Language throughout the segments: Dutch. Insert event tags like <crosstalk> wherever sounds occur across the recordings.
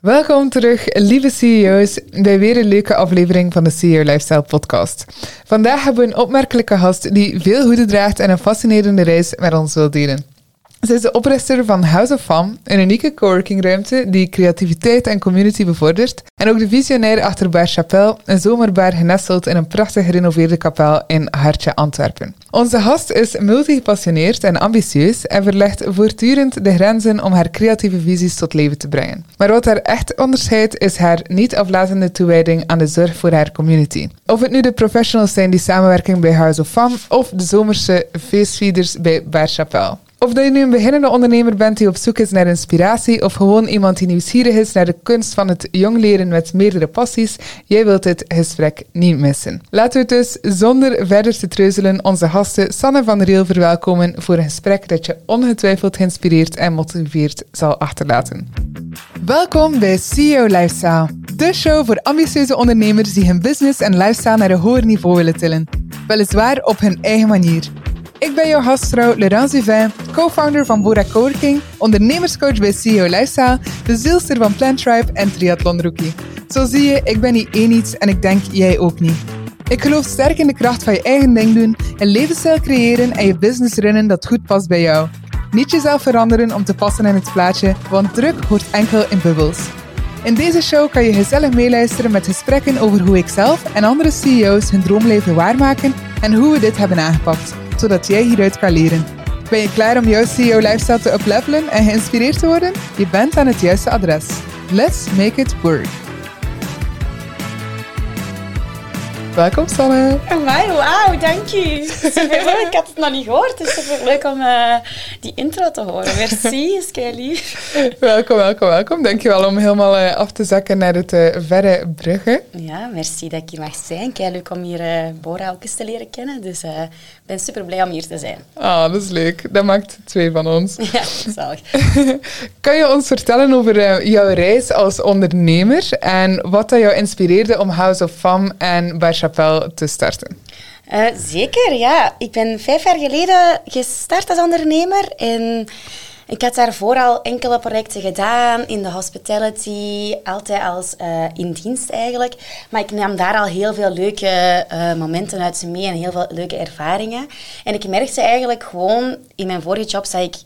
Welkom terug, lieve CEO's, bij weer een leuke aflevering van de CEO Lifestyle Podcast. Vandaag hebben we een opmerkelijke gast die veel hoeden draagt en een fascinerende reis met ons wil delen. Ze is de oprichter van House of Fun, een unieke coworkingruimte die creativiteit en community bevordert. En ook de visionair achter Bar Chapelle, een zomerbar genesteld in een prachtig gerenoveerde kapel in Hartje, Antwerpen. Onze gast is multigepassioneerd en ambitieus en verlegt voortdurend de grenzen om haar creatieve visies tot leven te brengen. Maar wat haar echt onderscheidt is haar niet aflatende toewijding aan de zorg voor haar community. Of het nu de professionals zijn die samenwerken bij House of Fun of de zomerse feestvierders bij Bar Chapelle. Of dat je nu een beginnende ondernemer bent die op zoek is naar inspiratie, of gewoon iemand die nieuwsgierig is naar de kunst van het jong leren met meerdere passies, jij wilt dit gesprek niet missen. Laten we dus zonder verder te treuzelen onze gasten Sanne van der Riel verwelkomen voor een gesprek dat je ongetwijfeld geïnspireerd en motiveerd zal achterlaten. Welkom bij CEO Lifestyle, de show voor ambitieuze ondernemers die hun business en lifestyle naar een hoger niveau willen tillen. Weliswaar op hun eigen manier. Ik ben jouw gastvrouw Laurence Duvin, co-founder van Bora Coworking, ondernemerscoach bij CEO Lifestyle, de zielster van Plant Tribe en Triathlon Rookie. Zo zie je, ik ben niet één iets en ik denk jij ook niet. Ik geloof sterk in de kracht van je eigen ding doen, een levensstijl creëren en je business runnen dat goed past bij jou. Niet jezelf veranderen om te passen in het plaatje, want druk hoort enkel in bubbels. In deze show kan je gezellig meeluisteren met gesprekken over hoe ik zelf en andere CEO's hun droomleven waarmaken en hoe we dit hebben aangepakt zodat jij hieruit kan leren. Ben je klaar om jouw CEO-lifestyle te uplevelen en geïnspireerd te worden? Je bent aan het juiste adres. Let's make it work. Welkom Sanne. Amai, wauw, dank je. Superleuk, ik had het nog niet gehoord. Het is super leuk om uh, die intro te horen. Merci, is lief. welkom, welkom, welkom. Dankjewel om helemaal uh, af te zakken naar het uh, verre Brugge. Ja, merci dat ik hier mag zijn. Kei leuk om hier Bora ook eens te leren kennen. Dus ik ben super blij om hier te zijn. Ah, dat is leuk. Dat maakt twee van ons. <laughs> Ja, zalig. <laughs> kan je ons vertellen over jouw reis als ondernemer en wat dat jou inspireerde om House of Fun en Bar Te starten? Uh, zeker, ja. Ik ben vijf jaar geleden gestart als ondernemer. En ik had daarvoor al enkele projecten gedaan in de hospitality, altijd als uh, in dienst eigenlijk. Maar ik nam daar al heel veel leuke uh, momenten uit mee en heel veel leuke ervaringen. En ik merkte eigenlijk gewoon in mijn vorige job dat ik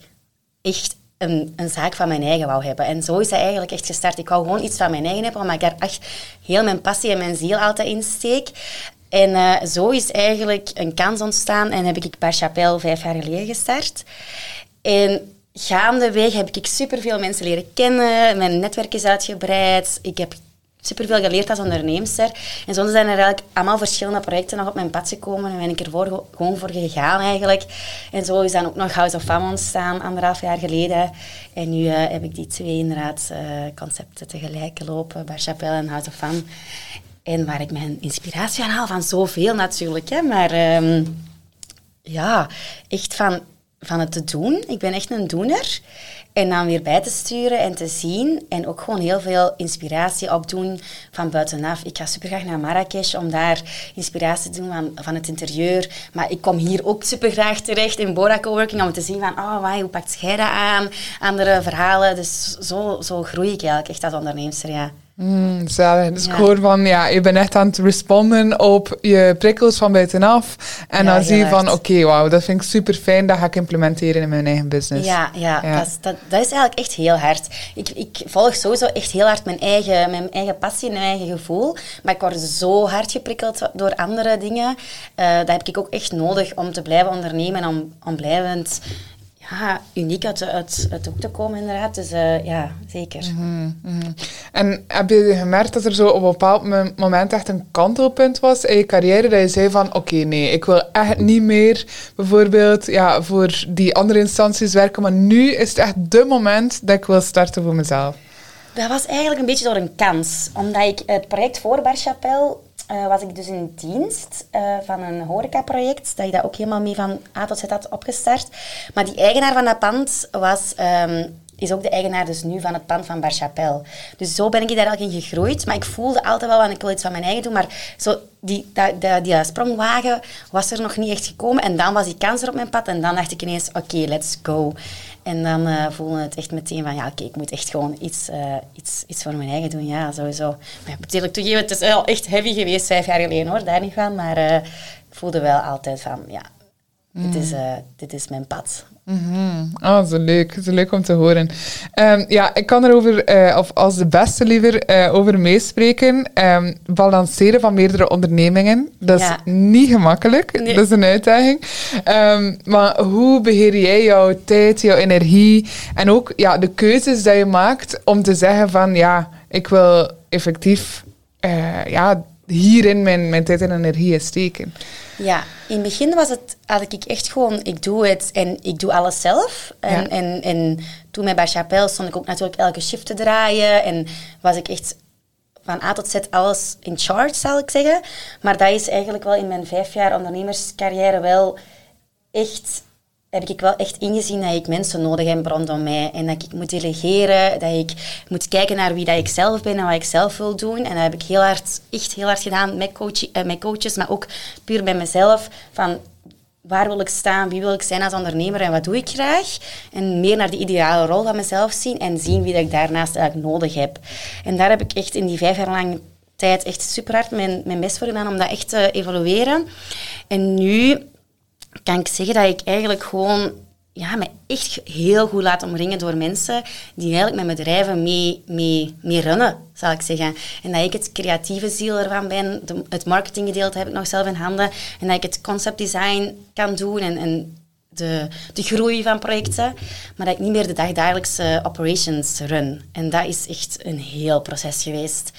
echt een, een, zaak van mijn eigen wou hebben. En zo is dat eigenlijk echt gestart. Ik wou gewoon iets van mijn eigen hebben, omdat ik daar echt heel mijn passie en mijn ziel altijd in steek. En uh, zo is eigenlijk een kans ontstaan en heb ik Bar Chapelle vijf jaar geleden gestart. En gaandeweg heb ik superveel mensen leren kennen. Mijn netwerk is uitgebreid. Ik heb superveel geleerd als onderneemster. En zo zijn er eigenlijk allemaal verschillende projecten nog op mijn pad gekomen. En ben ik er voor, gewoon voor gegaan eigenlijk. En zo is dan ook nog House of Fun ontstaan, anderhalf jaar geleden. En nu uh, heb ik die twee inderdaad uh, concepten tegelijk lopen, Bar Chapelle en House of Fun. En waar ik mijn inspiratie aan haal, van zoveel natuurlijk. Hè, maar um, ja, echt van, van het te doen. Ik ben echt een doener. En dan weer bij te sturen en te zien. En ook gewoon heel veel inspiratie opdoen van buitenaf. Ik ga super graag naar Marrakesh om daar inspiratie te doen van, van het interieur. Maar ik kom hier ook super graag terecht in Bora Coworking om te zien van, oh, wow, hoe pakt jij dat aan? Andere verhalen. Dus zo, zo groei ik eigenlijk echt als ondernemer, ja. Mm, zalig. Dus hoor van, ja, je bent echt aan het responden op je prikkels van buitenaf. En dan zie je van, oké, okay, wauw, dat vind ik super fijn, dat ga ik implementeren in mijn eigen business. Ja, ja, Dat, is, dat, dat, is eigenlijk echt heel hard. Ik, ik volg sowieso echt heel hard mijn eigen, mijn eigen passie en mijn eigen gevoel. Maar ik word zo hard geprikkeld door andere dingen. Uh, dat heb ik ook echt nodig om te blijven ondernemen en om, om blijvend ja, uniek uit, uit, uit te komen, inderdaad. Dus uh, ja, zeker. Mm -hmm. En heb je gemerkt dat er zo op een bepaald moment echt een kantelpunt was in je carrière, dat je zei van, oké, okay, nee, ik wil echt niet meer bijvoorbeeld ja, voor die andere instanties werken, maar nu is het echt de moment dat ik wil starten voor mezelf? Dat was eigenlijk een beetje door een kans. Omdat ik het project voor Bar Chapelle uh, was ik dus in dienst uh, van een horecaproject, dat ik dat ook helemaal mee van A tot Z had opgestart. Maar die eigenaar van dat pand was, um, is ook de eigenaar dus nu van het pand van Bar Chapelle. Dus zo ben ik daar eigenlijk in gegroeid. Maar ik voelde altijd wel, want ik wil iets van mijn eigen doen. Maar zo die, die sprongwagen was er nog niet echt gekomen. En dan was die kans er op mijn pad. En dan dacht ik ineens, oké, let's go. En dan uh, voelde het echt meteen van, ja, oké, ik moet echt gewoon iets, uh, iets, iets voor mijn eigen doen. Ja, sowieso. Maar ik moet eerlijk toegeven, het is wel echt heavy geweest vijf jaar geleden, hoor. Daar niet van. Maar uh, ik voelde wel altijd van, ja, dit, is, dit is mijn pad. Mm Oh, zo leuk. Zo leuk om te horen. Um, ja, ik kan erover, uh, of als de beste liever, uh, over meespreken. Um, balanceren van meerdere ondernemingen. Dat is niet gemakkelijk. Nee. Dat is een uitdaging. Um, maar hoe beheer jij jouw tijd, jouw energie en ook ja, de keuzes die je maakt om te zeggen van ja, ik wil effectief uh, ja, hierin mijn, mijn tijd en energie steken? Ja, in het begin was het, had ik echt gewoon, ik doe het en ik doe alles zelf. En, ja. en, en toen bij Chapelle stond ik ook natuurlijk elke shift te draaien en was ik echt van A tot Z alles in charge, zal ik zeggen. Maar dat is eigenlijk wel in mijn vijf jaar ondernemerscarrière wel echt heb ik wel echt ingezien dat ik mensen nodig heb rondom mij. En dat ik moet delegeren, dat ik moet kijken naar wie dat ik zelf ben en wat ik zelf wil doen. En dat heb ik heel hard, echt heel hard gedaan uh, met coaches, maar ook puur bij mezelf. Van waar wil ik staan, wie wil ik zijn als ondernemer en wat doe ik graag. En meer naar die ideale rol van mezelf zien en zien wie dat ik daarnaast eigenlijk nodig heb. En daar heb ik echt in die vijf jaar lang tijd echt super hard mijn, mijn best voor gedaan om dat echt te evalueren. En nu kan ik zeggen dat ik eigenlijk gewoon ja, me echt heel goed laat omringen door mensen die eigenlijk met bedrijven mee, mee, mee runnen, zal ik zeggen. En dat ik het creatieve ziel ervan ben, de, het marketinggedeelte heb ik nog zelf in handen, en dat ik het conceptdesign kan doen en, en de, de groei van projecten, maar dat ik niet meer de dagdagelijkse operations run. En dat is echt een heel proces geweest.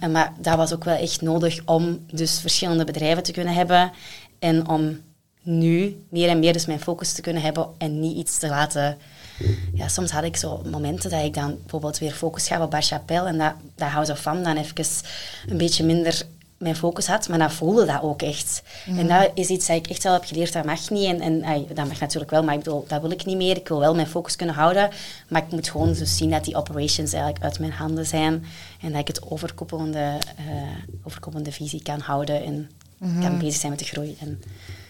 En, maar dat was ook wel echt nodig om dus verschillende bedrijven te kunnen hebben en om nu meer en meer dus mijn focus te kunnen hebben en niet iets te laten... Ja, soms had ik zo momenten dat ik dan bijvoorbeeld weer focus gaf op Bar Chapelle en dat, dat House of Fun dan even een beetje minder mijn focus had, maar dan voelde dat ook echt. En mhm. dat is iets dat ik echt wel heb geleerd, dat mag niet. En, en ay, dat mag natuurlijk wel, maar ik bedoel, dat wil ik niet meer. Ik wil wel mijn focus kunnen houden, maar ik moet gewoon zo zien dat die operations eigenlijk uit mijn handen zijn en dat ik het overkoepelende, uh, overkoepelende visie kan houden en mm kan bezig zijn met de groei. En,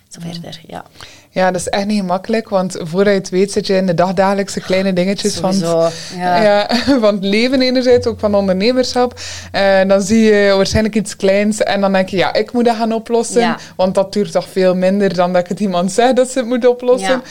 zo verder. Ja. ja, dat is echt niet gemakkelijk, want voordat je het weet zit je in de dagdagelijkse kleine dingetjes van, ja. <laughs> ja. van het leven enerzijds, ook van ondernemerschap. En eh, dan zie je waarschijnlijk iets kleins en dan denk je, ja, ik moet dat gaan oplossen, want dat duurt toch veel minder dan dat ik het iemand zeg dat ze het moet oplossen.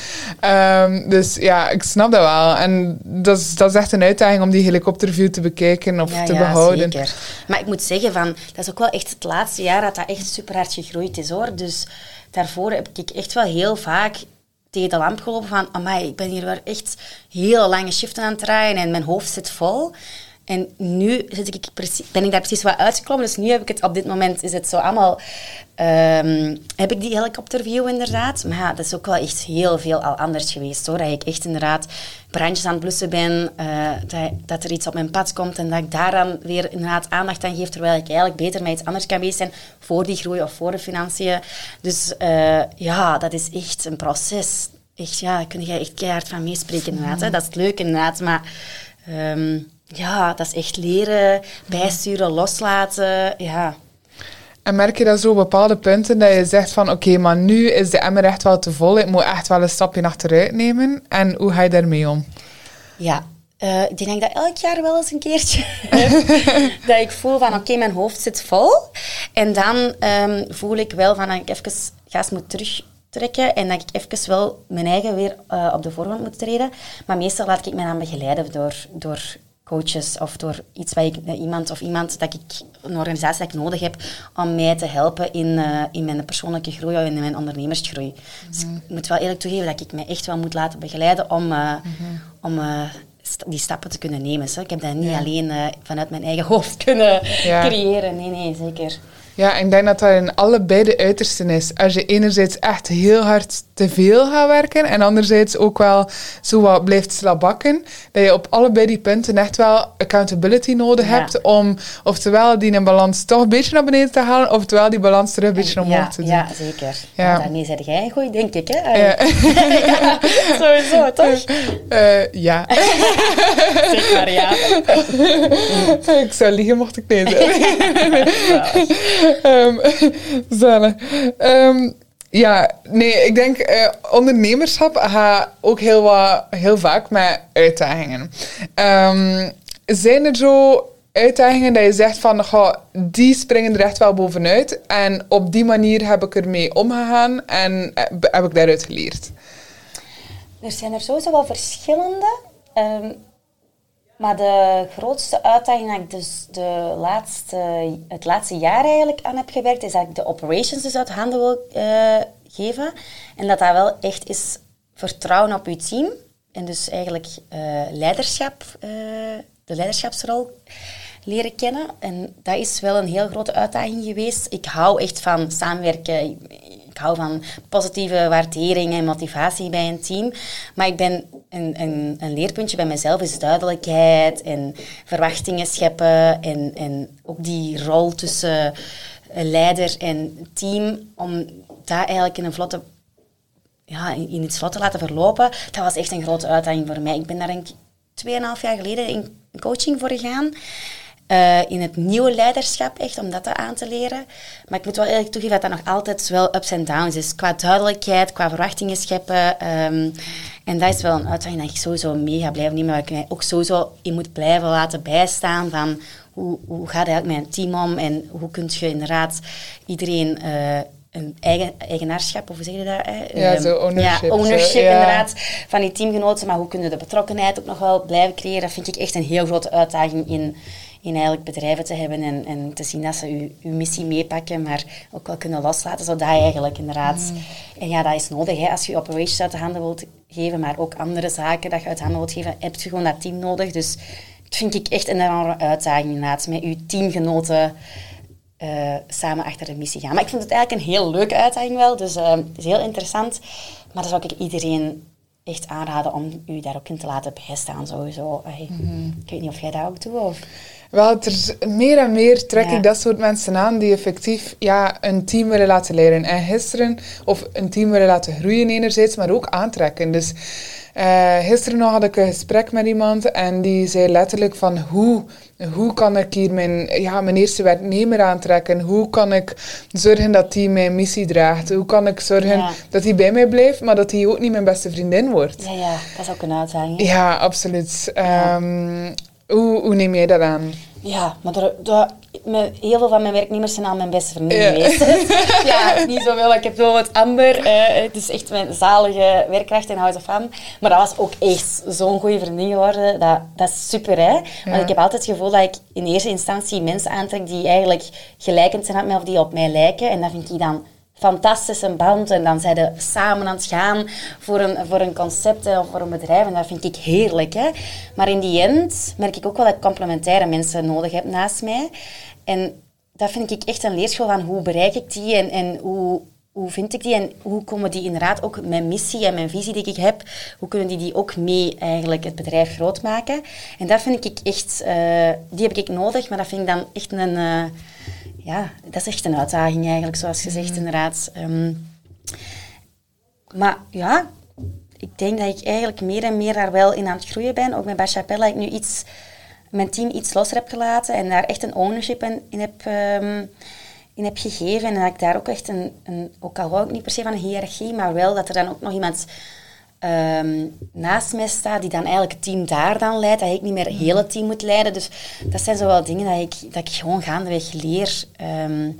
Um, dus ja, ik snap dat wel. En dat is, dat is echt een uitdaging om die helikopterview te bekijken of te behouden. Zeker. Maar ik moet zeggen, van, dat is ook wel echt het laatste jaar dat dat echt super hard gegroeid is hoor. Dus daarvoor heb ik echt wel heel vaak tegen de lamp gelopen van, amai, ik ben hier wel echt heel lange shiften aan het draaien en mijn hoofd zit vol. En nu zit ik ben ik daar precies wat uitgeklommen. Dus nu heb ik het op dit moment is het zo allemaal. Um, heb ik die helikopterview inderdaad. Maar ja, dat is ook wel echt heel veel al anders geweest hoor. Dat ik echt inderdaad brandjes aan het blussen ben. Uh, dat, dat, er iets op mijn pad komt en dat ik daar dan weer inderdaad aandacht aan geef. Terwijl ik eigenlijk beter met iets anders kan bezig zijn voor die groei of voor de financiën. Dus uh, ja, dat is echt een proces. Echt, ja, daar kun je echt keihard van meespreken inderdaad. Dat is het leuke inderdaad. Maar. Um, ja, dat is echt leren, bijsturen, loslaten. Ja. En merk je dat zo bepaalde punten dat je zegt van oké, maar nu is de emmer echt wel te vol. Ik moet echt wel een stapje achteruit nemen. En hoe ga je daarmee om? Ja, uh, ik denk dat elk jaar wel eens een keertje <laughs> dat ik voel van oké, mijn hoofd zit vol. En dan um, voel ik wel van dat ik even gas moet terugtrekken en dat ik even wel mijn eigen weer uh, op de voorgrond moet treden. Maar meestal laat ik me dan begeleiden door, door coaches of door iets waar ik, iemand of iemand dat ik, een organisatie dat ik nodig heb om mij te helpen in, uh, in mijn persoonlijke groei of in mijn ondernemersgroei. Dus ik moet wel eerlijk toegeven dat ik mij echt wel moet laten begeleiden om, uh, om uh, die stappen te kunnen nemen. Zo. Ik heb dat niet alleen vanuit mijn eigen hoofd kunnen creëren. Nee, nee, zeker. Ja, ik denk dat dat in allebei de uitersten is. Als je enerzijds echt heel hard te veel gaat werken en anderzijds ook wel zo wat blijft slabakken, dat je op allebei die punten echt wel accountability nodig hebt om oftewel die een balans toch een beetje naar beneden te halen, oftewel die balans terug een beetje omhoog te doen. Ja, zeker. Ja. daarmee zeg jij goed, denk ik. Hè? Ja. ja <laughs> <laughs> sowieso, toch? Uh, ja. <laughs> zeg maar ja. ik zou liegen mocht ik nee zeggen. <laughs> um, Ja, nee, ik denk uh, ondernemerschap gaat ook heel, wat, heel vaak met uitdagingen. Um, zijn er zo uitdagingen dat je zegt van, goh, die springen er echt wel bovenuit en op die manier heb ik ermee omgegaan en eh, heb ik daaruit geleerd? Er zijn er sowieso wel verschillende. Maar de grootste uitdaging dat ik dus de laatste, het laatste jaar eigenlijk aan heb gewerkt, is dat ik de operations dus uit handen wil uh, geven. En dat dat wel echt is vertrouwen op je team. En dus eigenlijk uh, leiderschap, uh, de leiderschapsrol leren kennen. En dat is wel een heel grote uitdaging geweest. Ik hou echt van samenwerken. Ik hou van positieve waardering en motivatie bij een team. Maar ik ben een, een, een leerpuntje bij mezelf is duidelijkheid en verwachtingen scheppen. En, en ook die rol tussen leider en team. Om dat eigenlijk in een vlotte ja, in iets vlot te laten verlopen, dat was echt een grote uitdaging voor mij. Ik ben daar denk ik tweeënhalf jaar geleden in coaching voor gegaan. Uh, in het nieuwe leiderschap, echt, om dat aan te leren. Maar ik moet wel eerlijk toegeven dat dat nog altijd wel ups en downs is. Qua duidelijkheid, qua verwachtingen scheppen. Um, en dat is wel een uitdaging dat ik sowieso mee ga blijven nemen. Waar ik mij ook sowieso in moet blijven laten bijstaan van... Hoe, hoe gaat eigenlijk met een team om? En hoe kun je inderdaad iedereen... Uh, een eigen, eigenaarschap, of hoe zeg je dat? Hè? Ja, zo ownership. Ja, ownership inderdaad, van die teamgenoten. Maar hoe kunnen de betrokkenheid ook nog wel blijven creëren? Dat vind ik echt een heel grote uitdaging in, in eigenlijk bedrijven te hebben en, en te zien dat ze uw, missie meepakken, maar ook wel kunnen loslaten, zodat je eigenlijk inderdaad... Mm. En ja, dat is nodig, hè, als je operations uit de handen wilt geven, maar ook andere zaken dat je uit de handen wilt geven, heb je gewoon dat team nodig. Dus dat vind ik echt een enorme uitdaging inderdaad, met je teamgenoten uh, samen achter de missie gaan. Maar ik vind het eigenlijk een heel leuke uitdaging wel, dus uh, het is heel interessant. Maar dan zou ik iedereen echt aanraden om u daar ook in te laten bijstaan, sowieso. Mhm. Ik weet niet of jij dat ook doet, of... Wel, er meer en meer trek ik dat soort mensen aan die effectief ja, een team willen laten leren. En gisteren, of een team willen laten groeien enerzijds, maar ook aantrekken. Dus uh, gisteren nog had ik een gesprek met iemand en die zei letterlijk van hoe, hoe kan ik hier mijn, ja, mijn eerste werknemer aantrekken? Hoe kan ik zorgen dat hij mijn missie draagt? Hoe kan ik zorgen dat hij bij mij blijft, maar dat hij ook niet mijn beste vriendin wordt? Ja, ja dat is ook een uitdaging. Ja, absoluut. Um, hoe, hoe neem jij dat aan? Ja, maar heel veel van mijn werknemers zijn al mijn beste vrienden geweest. <laughs> ja, niet zoveel. Ik heb bijvoorbeeld Amber. Uh, het is echt mijn zalige werkkracht in House of Fam. Maar dat was ook echt zo'n goede vriendin geworden. Dat, dat is super, hè. Want ik heb altijd het gevoel dat ik in eerste instantie mensen aantrek die eigenlijk gelijkend zijn met mij of die op mij lijken. En dat vind ik dan fantastische band. En dan zijn ze samen aan het gaan voor een, voor een concept of voor een bedrijf. En dat vind ik heerlijk. Hè? Maar in die end merk ik ook wel dat ik complementaire mensen nodig heb naast mij. En dat vind ik echt een leerschool van hoe bereik ik die en, en hoe, hoe vind ik die en hoe komen die inderdaad ook mijn missie en mijn visie die ik heb, hoe kunnen die die ook mee eigenlijk het bedrijf groot maken? En dat vind ik echt, uh, die heb ik nodig, maar dat vind ik dan echt een... Uh, ja, dat is echt een uitdaging eigenlijk, zoals gezegd, mm. inderdaad. Um, maar ja, ik denk dat ik eigenlijk meer en meer daar wel in aan het groeien ben. Ook met Bachapelle, dat ik nu iets, mijn team iets losser heb gelaten en daar echt een ownership in, in heb, um, in heb gegeven. En dat ik daar ook echt een, een ook al hou ik niet per se van een hiërarchie, maar wel dat er dan ook nog iemand um, naast mij staat, die dan eigenlijk het team daar dan leidt, dat ik niet meer het hele team moet leiden. Dus dat zijn zo wel dingen dat ik, dat ik gewoon gaandeweg leer um,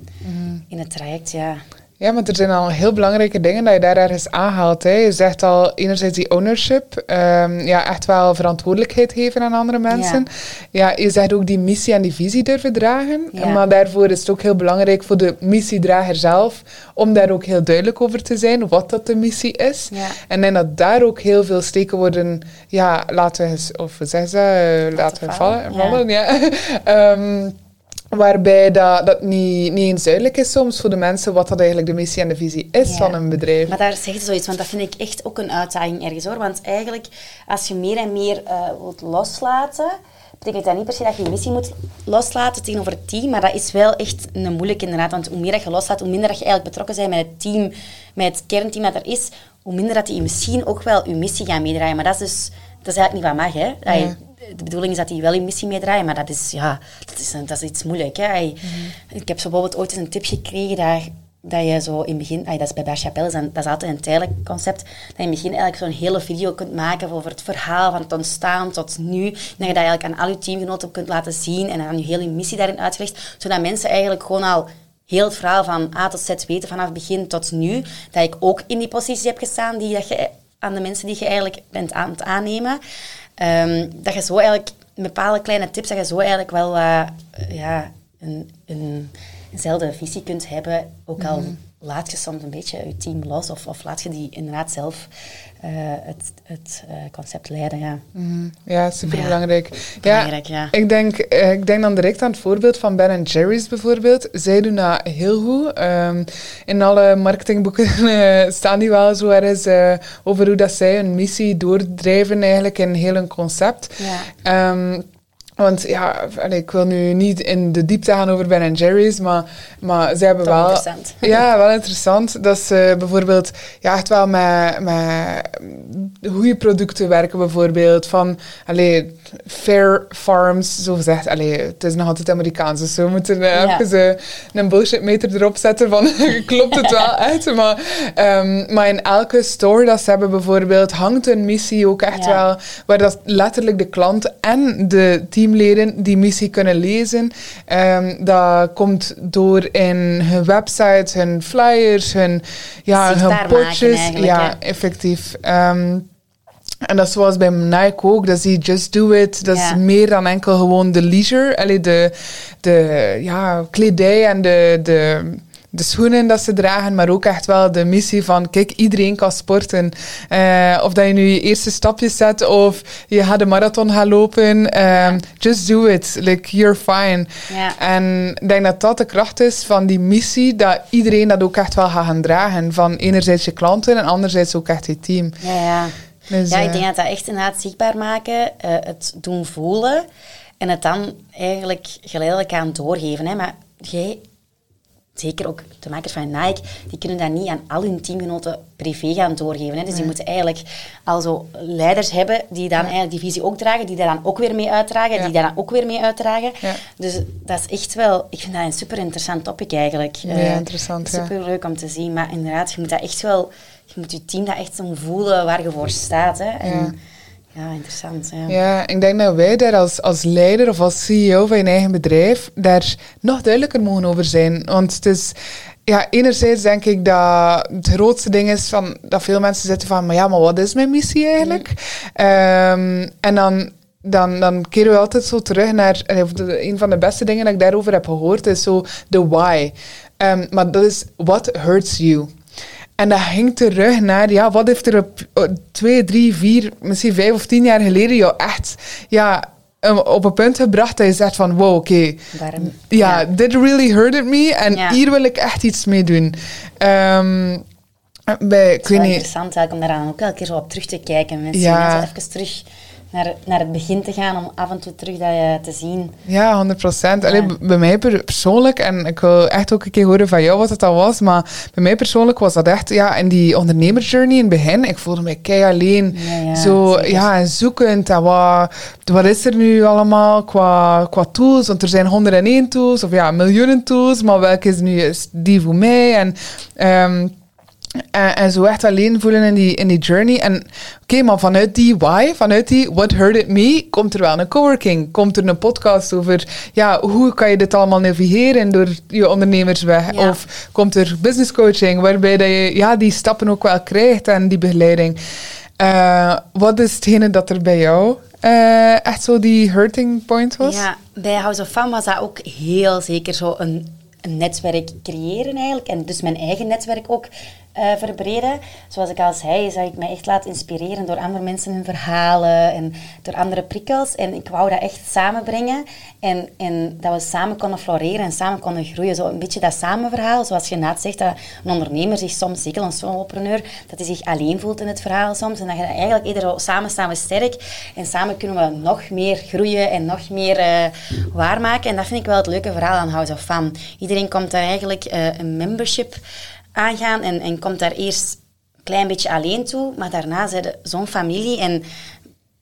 in het traject, ja. Ja, maar er zijn al heel belangrijke dingen dat je daar ergens aanhaalt. Hè. Je zegt al enerzijds die ownership, um, ja, echt wel verantwoordelijkheid geven aan andere mensen. Ja. ja. je zegt ook die missie en die visie durven dragen. Ja. Maar daarvoor is het ook heel belangrijk voor de missiedrager zelf om daar ook heel duidelijk over te zijn wat dat de missie is. Ja. En dan dat daar ook heel veel steken worden, ja, laten, of zeggen ze, uh, laten, vallen. vallen ja. um, <laughs> Waarbij dat, dat niet, niet eens duidelijk is soms voor de mensen wat dat eigenlijk de missie en de visie is van een bedrijf. Maar daar zeg je zoiets, want dat vind ik echt ook een uitdaging ergens hoor. Want eigenlijk, als je meer en meer uh, wilt loslaten, betekent dat niet per se dat je je missie moet loslaten tegenover het team, maar dat is wel echt een moeilijk inderdaad. Want hoe meer dat je loslaat, hoe minder dat je eigenlijk betrokken bent met het team, met het kernteam dat er is, hoe minder dat die misschien ook wel je missie gaan meedraaien. Maar dat is dus dat is eigenlijk niet wat mag, hè. De bedoeling is dat die wel in missie meedraaien, maar dat is, ja, dat is, dat is iets moeilijk. Hè. Mhm. Ik heb zo bijvoorbeeld ooit eens een tip gekregen dat dat je zo in het begin, dat is bij Bar Chapelle, dat is altijd een tijdelijk concept, dat je in het begin eigenlijk zo'n hele video kunt maken over het verhaal van het ontstaan tot nu. En dat je dat eigenlijk aan al je teamgenoten kunt laten zien en dan je hele missie daarin uitgelegd, zodat mensen eigenlijk gewoon al heel het verhaal van A tot Z weten vanaf begin tot nu. Dat ik ook in die positie heb gestaan die dat je aan de mensen die je eigenlijk bent aan het aannemen. Um, dat je zo eigenlijk bepaalde kleine tips, dat je zo eigenlijk wel uh, ja, een, een, eenzelfde visie kunt hebben. Ook al mhm. laat je soms een beetje je team los of, of laat je die inderdaad zelf uh, het, het uh, concept leiden. Ja, mm, ja super belangrijk. Ja, ja, Ik, denk, uh, ik denk dan direct aan het voorbeeld van Ben Jerry's bijvoorbeeld. Zij doen dat heel goed. Um, in alle marketingboeken <laughs> staan die wel zo ergens over hoe dat zij een missie doordrijven eigenlijk in heel een concept. Ja. Um, want ja, ik wil nu niet in de diepte gaan over Ben Jerry's, maar, maar ze hebben wel... interessant. <laughs> Ja, wel interessant. Dat ze bijvoorbeeld ja, echt wel met, met goede producten werken, bijvoorbeeld. Van, allee, fair farms, zo gezegd. Allee, het is nog altijd Amerikaans, dus we moeten uh, even een bullshit meter erop zetten van, <laughs> klopt het wel <laughs> uit? Maar, um, maar in elke store dat ze hebben bijvoorbeeld, hangt een missie ook echt wel, waar dat letterlijk de klant en de team teamleden die missie kunnen lezen. Um, dat komt door in hun website, hun flyers, hun, ja, hun potjes. Ja, effectief. Um, en dat is zoals bij Nike ook, dat is Just Do It. Dat is meer dan enkel gewoon de leisure. Allee, de, de ja, kledij en de, de de schoenen dat ze dragen, maar ook echt wel de missie van, kijk, iedereen kan sporten. Uh, of dat je nu je eerste stapjes zet of je gaat de marathon gaan lopen. Um, just do it. Like, you're fine. En ik denk dat dat de kracht is van die missie, dat iedereen dat ook echt wel gaat gaan dragen. Van enerzijds je klanten en anderzijds ook echt je team. Ja, ja. Dus, ja ik denk dat dat echt inderdaad zichtbaar maken, uh, het doen voelen en het dan eigenlijk geleidelijk aan doorgeven. Hè. Maar jij zeker ook de makers van Nike, die kunnen dat niet aan al hun teamgenoten privé gaan doorgeven. Hè. Dus die moeten eigenlijk al zo leiders hebben die dan eigenlijk die visie ook dragen, die daar dan ook weer mee uitdragen, die daar dan ook weer mee uitdragen. Dus dat is echt wel, ik vind dat een super interessant topic eigenlijk. Ja, uh, interessant. Super leuk om te zien, maar inderdaad, je moet dat echt wel, je moet je team dat echt zo voelen waar je voor staat. Hè. En, ja, interessant. Ja. ja, ik denk dat wij daar als, als leider of als CEO van je eigen bedrijf daar nog duidelijker mogen over zijn. Want het is, ja, enerzijds denk ik dat het grootste ding is van, dat veel mensen zitten van, maar ja, maar wat is mijn missie eigenlijk? Ehm, en dan dan, dan keren we altijd zo terug naar... een van de beste dingen dat ik daarover heb gehoord is zo de why. Um, maar dat is what hurts you. En dat ging terug naar, ja, wat heeft er op twee, drie, vier, misschien vijf of tien jaar geleden jou echt, ja, op een punt gebracht dat je zegt van, wow, oké, ja, dit really hurted me en hier wil ik echt iets mee doen. Um, bij, het is wel interessant eigenlijk om daar dan ook elke keer zo op terug te kijken. Mensen, ja. even terug naar, naar het begin te gaan om af en toe terug dat je te zien. Ja, 100 procent. Bij mij persoonlijk, en ik wil echt ook een keer horen van jou wat het al was, maar bij mij persoonlijk was dat echt, ja, in die ondernemersjourney in het begin, ik voelde me kei alleen. zo, ja, en zoekend. En wat, wat is er nu allemaal qua, qua tools? Want er zijn 101 tools, of ja, miljoenen tools, maar welke is nu die voor mij? En... Um, en, en, zo echt alleen voelen in die, in die journey. En oké, maar vanuit die why, vanuit die what hurted me, komt er wel een coworking. Komt er een podcast over, ja, hoe kan je dit allemaal navigeren door je ondernemersweg? Of komt er business coaching, waarbij dat je ja, die stappen ook wel krijgt en die begeleiding. Uh, wat is hetgene dat er bij jou uh, echt zo die hurting point was? Ja, bij House of Fun was dat ook heel zeker zo een, een netwerk creëren eigenlijk. En dus mijn eigen netwerk ook uh, verbreden. Zoals ik al zei, zou ik mij echt laten inspireren door andere mensen hun verhalen en door andere prikkels. En ik wou dat echt samenbrengen en, en dat we samen konden floreren en samen konden groeien. Zo een beetje dat samenverhaal, zoals je net zegt, dat een ondernemer zich soms, zeker een solopreneur, dat hij zich alleen voelt in het verhaal soms. En dat je dat eigenlijk eerder samen staan we sterk en samen kunnen we nog meer groeien en nog meer uh, waarmaken. En dat vind ik wel het leuke verhaal aan House of Fun. Iedereen komt daar eigenlijk uh, een membership aangaan en, en komt daar eerst een klein beetje alleen toe, maar daarna zijn zo'n familie en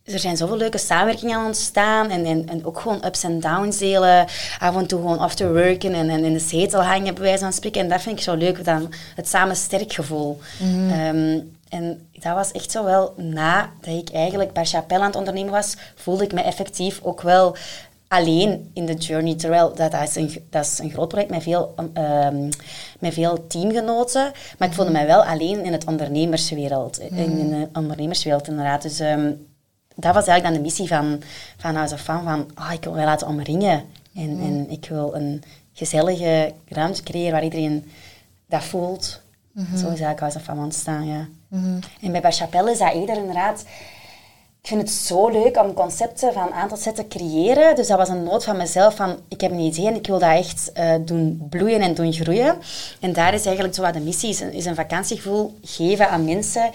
er zijn zoveel leuke samenwerkingen aan ontstaan. En, en, en ook gewoon ups en downs delen. Af en toe gewoon after worken en, en in de zetel hangen, bij wijze van spreken. En dat vind ik zo leuk, dan het samen sterk gevoel. Ehm, en dat was echt zo wel na dat ik eigenlijk bij Chapelle aan het ondernemen was, voelde ik me effectief ook wel alleen in de journey. Terwijl dat, is, een, dat is een groot project met veel, um, met veel teamgenoten. Maar ik voelde me wel alleen in het ondernemerswereld. In de ondernemerswereld inderdaad. Dus ehm, dat was eigenlijk dan de missie van, van House of Fun. Van, oh, ik wil mij laten omringen. En, en ik wil een gezellige ruimte creëren waar iedereen dat voelt. Zo is eigenlijk House of Fun ontstaan, ja. En bij Chapelle is dat eerder inderdaad... Ik vind het zo leuk om concepten van aantal te creëren. Dus dat was een nood van mezelf van, ik heb een idee en ik wil dat echt uh, doen bloeien en doen groeien. En daar is eigenlijk zo wat de missie, is een, is een vakantiegevoel geven aan mensen.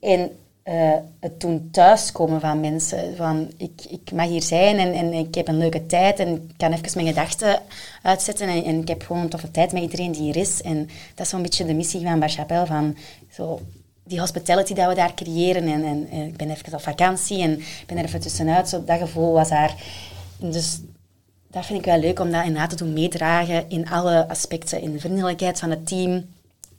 En uh, het doen thuiskomen van mensen. Van, ik, ik mag hier zijn en, en ik heb een leuke tijd en ik kan even mijn gedachten uitzetten en, en ik heb gewoon een toffe tijd met iedereen die hier is. En dat is zo'n beetje de missie van Bar Chapelle, van zo die hospitality dat we daar creëren. En, en, en, ik ben even op vakantie en ik ben er even tussenuit. Zo, dat gevoel was daar. Dus dat vind ik wel leuk om dat inderdaad te doen meedragen in alle aspecten. In de vriendelijkheid van het team,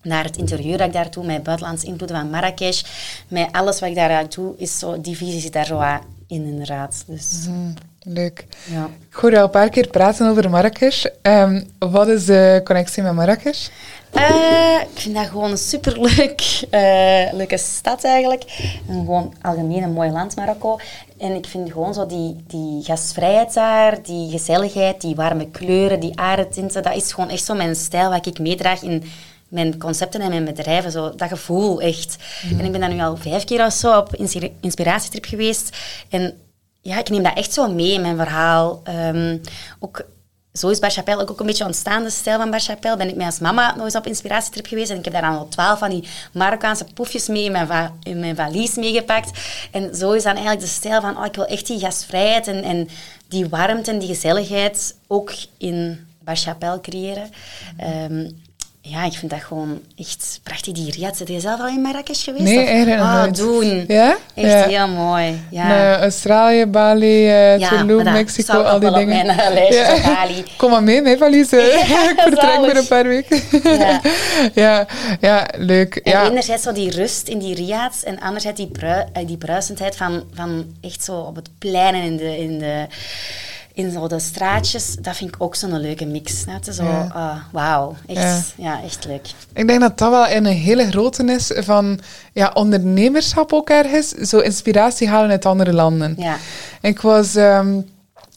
naar het interieur dat ik daar doe, met buitenlandse invloeden van Marrakesh. Met alles wat ik daar doe, is zo, die visie zit daar zo in inderdaad. Dus, mm, leuk. Ja. Ik hoor je al een paar keer praten over Marrakesh. Um, wat is de connectie met Marrakesh? Uh, ik vind dat gewoon een superleuk uh, leuke stad eigenlijk. En gewoon algemeen een mooi land, Marokko. En ik vind gewoon zo die, die gastvrijheid daar, die gezelligheid, die warme kleuren, die aardetinten, dat is gewoon echt zo mijn stijl wat ik meedraag in mijn concepten en mijn bedrijven. Zo, dat gevoel echt. En ik ben daar nu al vijf keer of zo op inspiratietrip geweest. En ja, ik neem dat echt zo mee in mijn verhaal. Um, ook zo is Bar Chapelle ook een beetje ontstaan, de stijl van Bar Chapelle. Ben ik met als mama nog eens op inspiratietrip geweest. En ik heb daar dan al twaalf van die Marokkaanse poefjes mee in mijn, in mijn valies meegepakt. En zo is dan eigenlijk de stijl van, oh, ik wil echt die gastvrijheid en, en die warmte en die gezelligheid ook in Bar Chapelle creëren. Um, ja, ik vind dat gewoon echt prachtig. Die riad, zit je zelf al in Marrakesh geweest? Nee, eigenlijk ah, nooit. doen. Ja? Echt ja. heel mooi. Ja. Nee, Australië, Bali, uh, ja, Tulum, Mexico, al die dingen. Op mijn lijstje ja. Bali. <laughs> Kom maar mee, mijn valies. <laughs> <laughs> ik vertrek binnen een paar weken. ja. ja, ja, leuk. En ja. enerzijds zo die rust in die riads en anderzijds die, brui, die bruisendheid van, van echt zo op het plein en in de... In de in zo de straatjes, dat vind ik ook zo'n leuke mix. Net zo, ja. uh, wauw, echt, ja. ja. echt leuk. Ik denk dat dat wel een hele grote is van ja, ondernemerschap ook ergens. Zo inspiratie halen uit andere landen. Ja. Ik was... Um,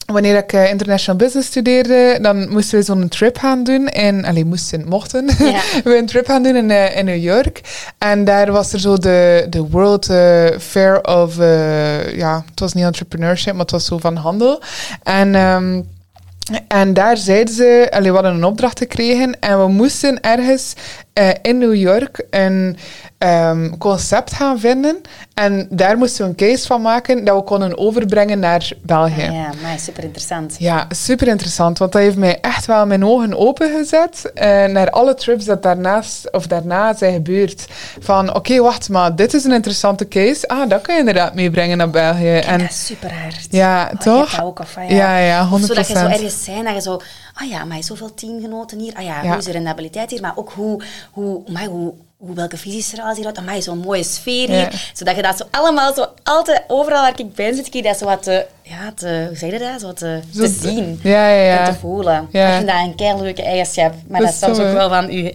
wanneer ik uh, international business studeerde, dan moesten we zo'n trip gaan doen. En, alleen moesten, mochten. <laughs> We een trip gaan doen in, uh, in New York. En daar was er zo de, de World uh, Fair of, ja, het was niet entrepreneurship, maar het was zo van handel. En... Um, en daar zeiden ze, allee, we hadden een opdracht gekregen en we moesten ergens uh, in New York een um, concept gaan vinden. En daar moesten we een case van maken dat we konden overbrengen naar België. Ah, ja, maar super interessant. Ja, super interessant. Want dat heeft mij echt wel mijn ogen opengezet uh, naar alle trips dat daarnaast of daarna zijn gebeurd. Van oké, okay, wacht, maar dit is een interessante case. Ah, dat kan je inderdaad meebrengen naar België. en, dat is super hard. Ja, oh, toch? Ook, ja. ja, ja, 100%. Zodat je zo ergens zijn dat je zo ah ja, maar zoveel teamgenoten hier. Ah ja, ja. hoe is de rendabiliteit hier? Maar ook hoe, hoe, maar hoe, hoe welke visies er al hier uit. Amai, zo'n mooie sfeer hier. Ja. Zodat je dat zo allemaal, zo altijd, overal waar ik ben, zit ik dat zo wat te, ja, te, hoe zeg je dat? Zo te, zo te zien ja, ja, ja. en te voelen. Ik vind dat een keileuke eigenschap. Maar dat, dat is soms ook wel van u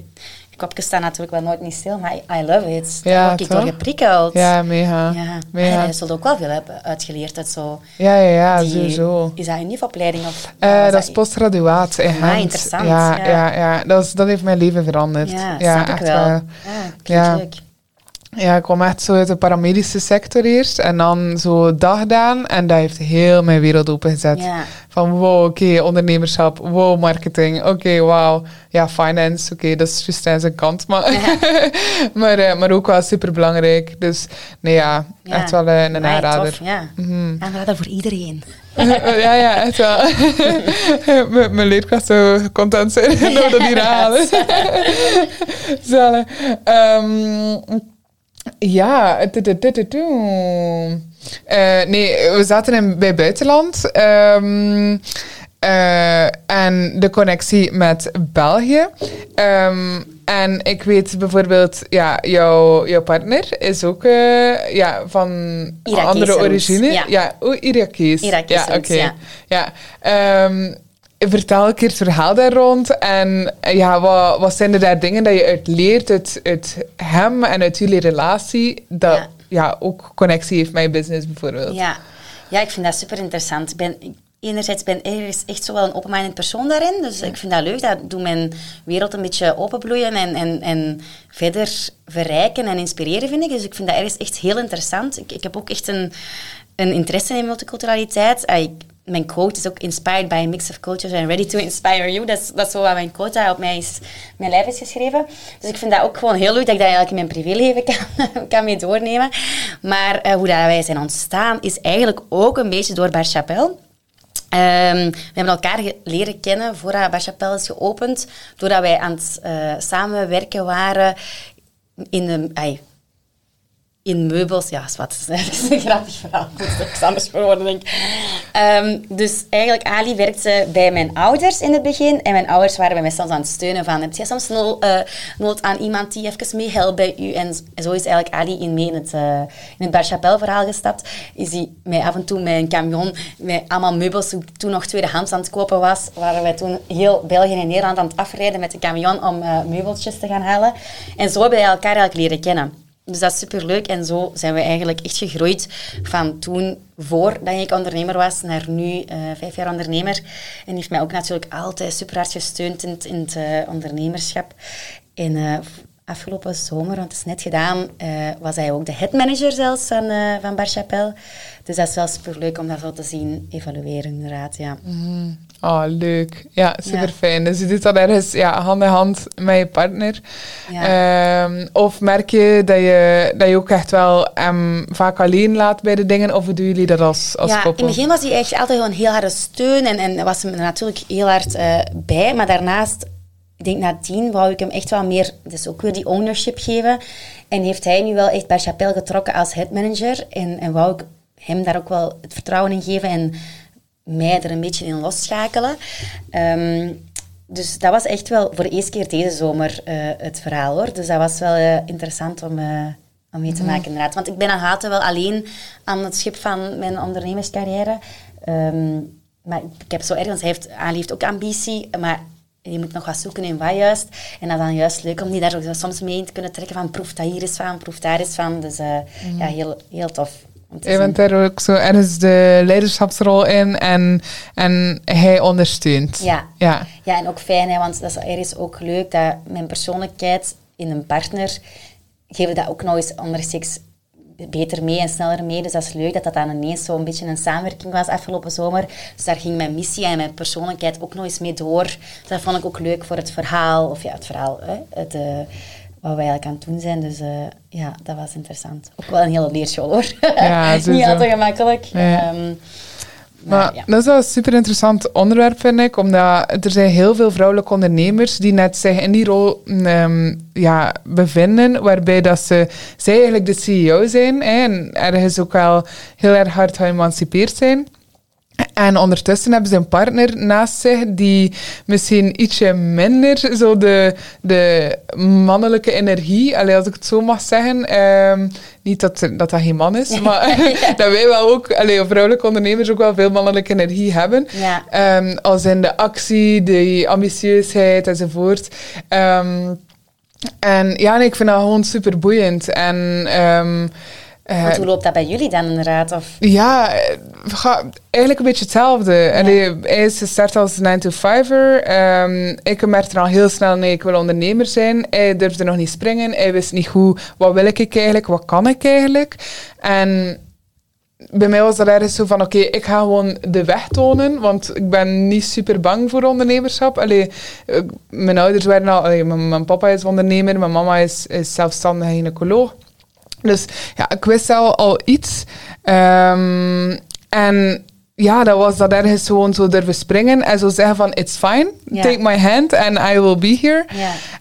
kopjes staan natuurlijk wel nooit niet stil, maar I love it. Daar ja, word ik door geprikkeld. Ja, mega. Ja. mega. je zult ook wel veel hebben uitgeleerd uit zo... Ja, ja, ja, die, sowieso. Is dat een nieuwopleiding? Of, uh, dat, dat is postgraduaat in ah, interessant. Ja, ja. ja, ja. Dat, is, dat heeft mijn leven veranderd. Ja, ja echt wel. Ja, ja. leuk. Ja, ik kwam echt zo uit de paramedische sector eerst en dan zo dag gedaan en dat heeft heel mijn wereld opengezet. Ja. Van wow, oké, okay, ondernemerschap, wow, marketing, oké, okay, wauw. Ja, finance, oké, okay, dat is juist aan zijn kant, maar, <laughs> maar, uh, maar ook wel super belangrijk. Dus nee, ja, echt wel uh, een aanrader. Tof, ja, mm -hmm. aanrader voor iedereen. ja, ja, echt wel. Mijn leerkracht zou content zijn <laughs> dat we dat hier halen. Zullen. Um, ja, Eh, nee, we zaten in, bij buitenland. Ehm, eh, en de connectie met België. Ehm, en ik weet bijvoorbeeld, ja, jouw, jouw partner is ook eh, ja, van Irakees andere origine. ja. ja oh, Irakees. Irakees ja, oké. ja. ja. Ehm, vertel een keer het verhaal daar rond. En ja, wat, wat zijn er daar dingen dat je uit leert uit, uit hem en uit jullie relatie, dat ja. Ja. ook connectie heeft met je business bijvoorbeeld? Ja. ja, ik vind dat super interessant. Ik ben, enerzijds ben ik echt zo wel een open-minded persoon daarin. Dus ik vind dat leuk. Dat doet mijn wereld een beetje openbloeien en, en, en verder verrijken en inspireren, vind ik. Dus ik vind dat ergens echt heel interessant. Ik, ik heb ook echt een, een interesse in multiculturaliteit. Ah, ik- mijn quote is ook inspired by a mix of cultures and ready to inspire you. Dat is, dat is wat mijn quote op mij is, mijn lijf is geschreven. Dus ik vind dat ook gewoon heel leuk dat ik dat eigenlijk in mijn privéleven kan, <laughs> kan mee doornemen. Maar eh, hoe dat wij zijn ontstaan is eigenlijk ook een beetje door Bar Chapelle. Ehm, we hebben elkaar leren kennen voordat Bar Chapelle is geopend, doordat wij aan het eh, samenwerken waren in de... in meubels, ja, wat. <laughs> Dat is een grappig verhaal. Dat is anders voor denk ik. Ehm, dus eigenlijk, Ali werkte bij mijn ouders in het begin. En mijn ouders waren bij mij soms aan het steunen van... Heb je soms nood, eh, nood aan iemand die even meehelpt bij u? En zo is eigenlijk Ali in mee in het, uh, in het Bar Chapelle verhaal gestapt. Is hij mij af en toe met een camion... Met allemaal meubels, toen nog tweedehands aan het kopen was... waren wij toen heel België en Nederland aan het afrijden met de camion om uh, meubeltjes te gaan halen. En zo hebben wij elkaar eigenlijk leren kennen. Dus dat is superleuk. En zo zijn we eigenlijk echt gegroeid van toen, voordat ik ondernemer was, naar nu uh, vijf jaar ondernemer. En heeft mij ook natuurlijk altijd super hard gesteund in het, uh, ondernemerschap. En uh, afgelopen zomer, want het is net gedaan, was hij ook de headmanager zelfs van, van Bar Chapelle. Dus dat is wel superleuk om dat zo te zien evalueren, inderdaad. Ja. Mm. Oh, leuk. Ja, super fijn. Ja. Dus je doet dat ergens ja, hand in hand met je partner. Ja. Um, of merk je dat, je dat je ook echt wel hem vaak alleen laat bij de dingen? Of doen jullie dat als, als ja, koppel? in het begin was hij echt altijd gewoon heel harde steun. En, en was hem er natuurlijk heel hard uh, bij. Maar daarnaast, ik denk nadien, wou ik hem echt wel meer... Dus ook weer die ownership geven. En heeft hij nu wel echt bij Chapelle getrokken als headmanager. En, en wou ik hem daar ook wel het vertrouwen in geven... En, mij er een beetje in losschakelen. Um, dus dat was echt wel voor de eerste keer deze zomer uh, het verhaal hoor. Dus dat was wel uh, interessant om, uh, om mee te maken inderdaad. Want ik ben aan Haten wel alleen aan het schip van mijn ondernemerscarrière. Um, maar ik heb zo ergens, hij heeft, Ali heeft ook ambitie, maar je moet nog wat zoeken in wat juist. En dat is dan juist leuk om die daar ook soms mee in te kunnen trekken van proef dat hier is van, proef daar is van. Dus mm. ja, heel, heel tof. Je bent daar ook zo ergens de leiderschapsrol in en, en hij ondersteunt. Ja. ja. Ja, en ook fijn, hè, want dat is ergens ook leuk dat mijn persoonlijkheid in een partner geven dat ook nog eens onderseks beter mee en sneller mee. Dus dat is leuk dat dat dan ineens zo'n beetje een samenwerking was afgelopen zomer. Dus daar ging mijn missie en mijn persoonlijkheid ook nog eens mee door. Dus dat vond ik ook leuk voor het verhaal, of ja, het verhaal, hè, het, uh, wat we eigenlijk aan het doen zijn. Dus uh, ja, dat was interessant. Ook wel een hele leerschool hoor. Ja, <laughs> Niet altijd gemakkelijk. Um, maar, maar ja. dat is wel een super interessant onderwerp, vind ik. Omdat er zijn heel veel vrouwelijke ondernemers die net zich in die rol um, ja, bevinden. Waarbij dat ze, zij eigenlijk de CEO zijn. Hè, en ergens ook wel heel erg hard geëmancipeerd zijn. En ondertussen hebben ze een partner naast zich die misschien ietsje minder zo de, de mannelijke energie, allee, als ik het zo mag zeggen. Um, niet dat, dat dat geen man is, <laughs> maar ja. <laughs> dat wij wel ook, allee, vrouwelijke ondernemers ook wel veel mannelijke energie hebben. Ja. Um, als in de actie, de ambitieusheid enzovoort. Um, en ja, nee, ik vind dat gewoon super boeiend. En... Want hoe loopt dat bij jullie dan inderdaad? Of? Ja, ga, eigenlijk een beetje hetzelfde. Ja. Hij is gestart als 9-to-5er. Um, ik merkte al heel snel, nee, ik wil ondernemer zijn. Hij durfde nog niet springen. Hij wist niet hoe, wat wil ik eigenlijk, wat kan ik eigenlijk. En bij mij was dat ergens zo van, oké, okay, ik ga gewoon de weg tonen, want ik ben niet super bang voor ondernemerschap. Allee, mijn ouders waren al, allee, mijn, mijn, papa is ondernemer, mijn mama is, is zelfstandig gynaecoloog. Dus ja, ik wist al, al iets. Um, en ja, dat was dat ergens gewoon zo durven springen en zo zeggen van, it's fine, take my hand and I will be here.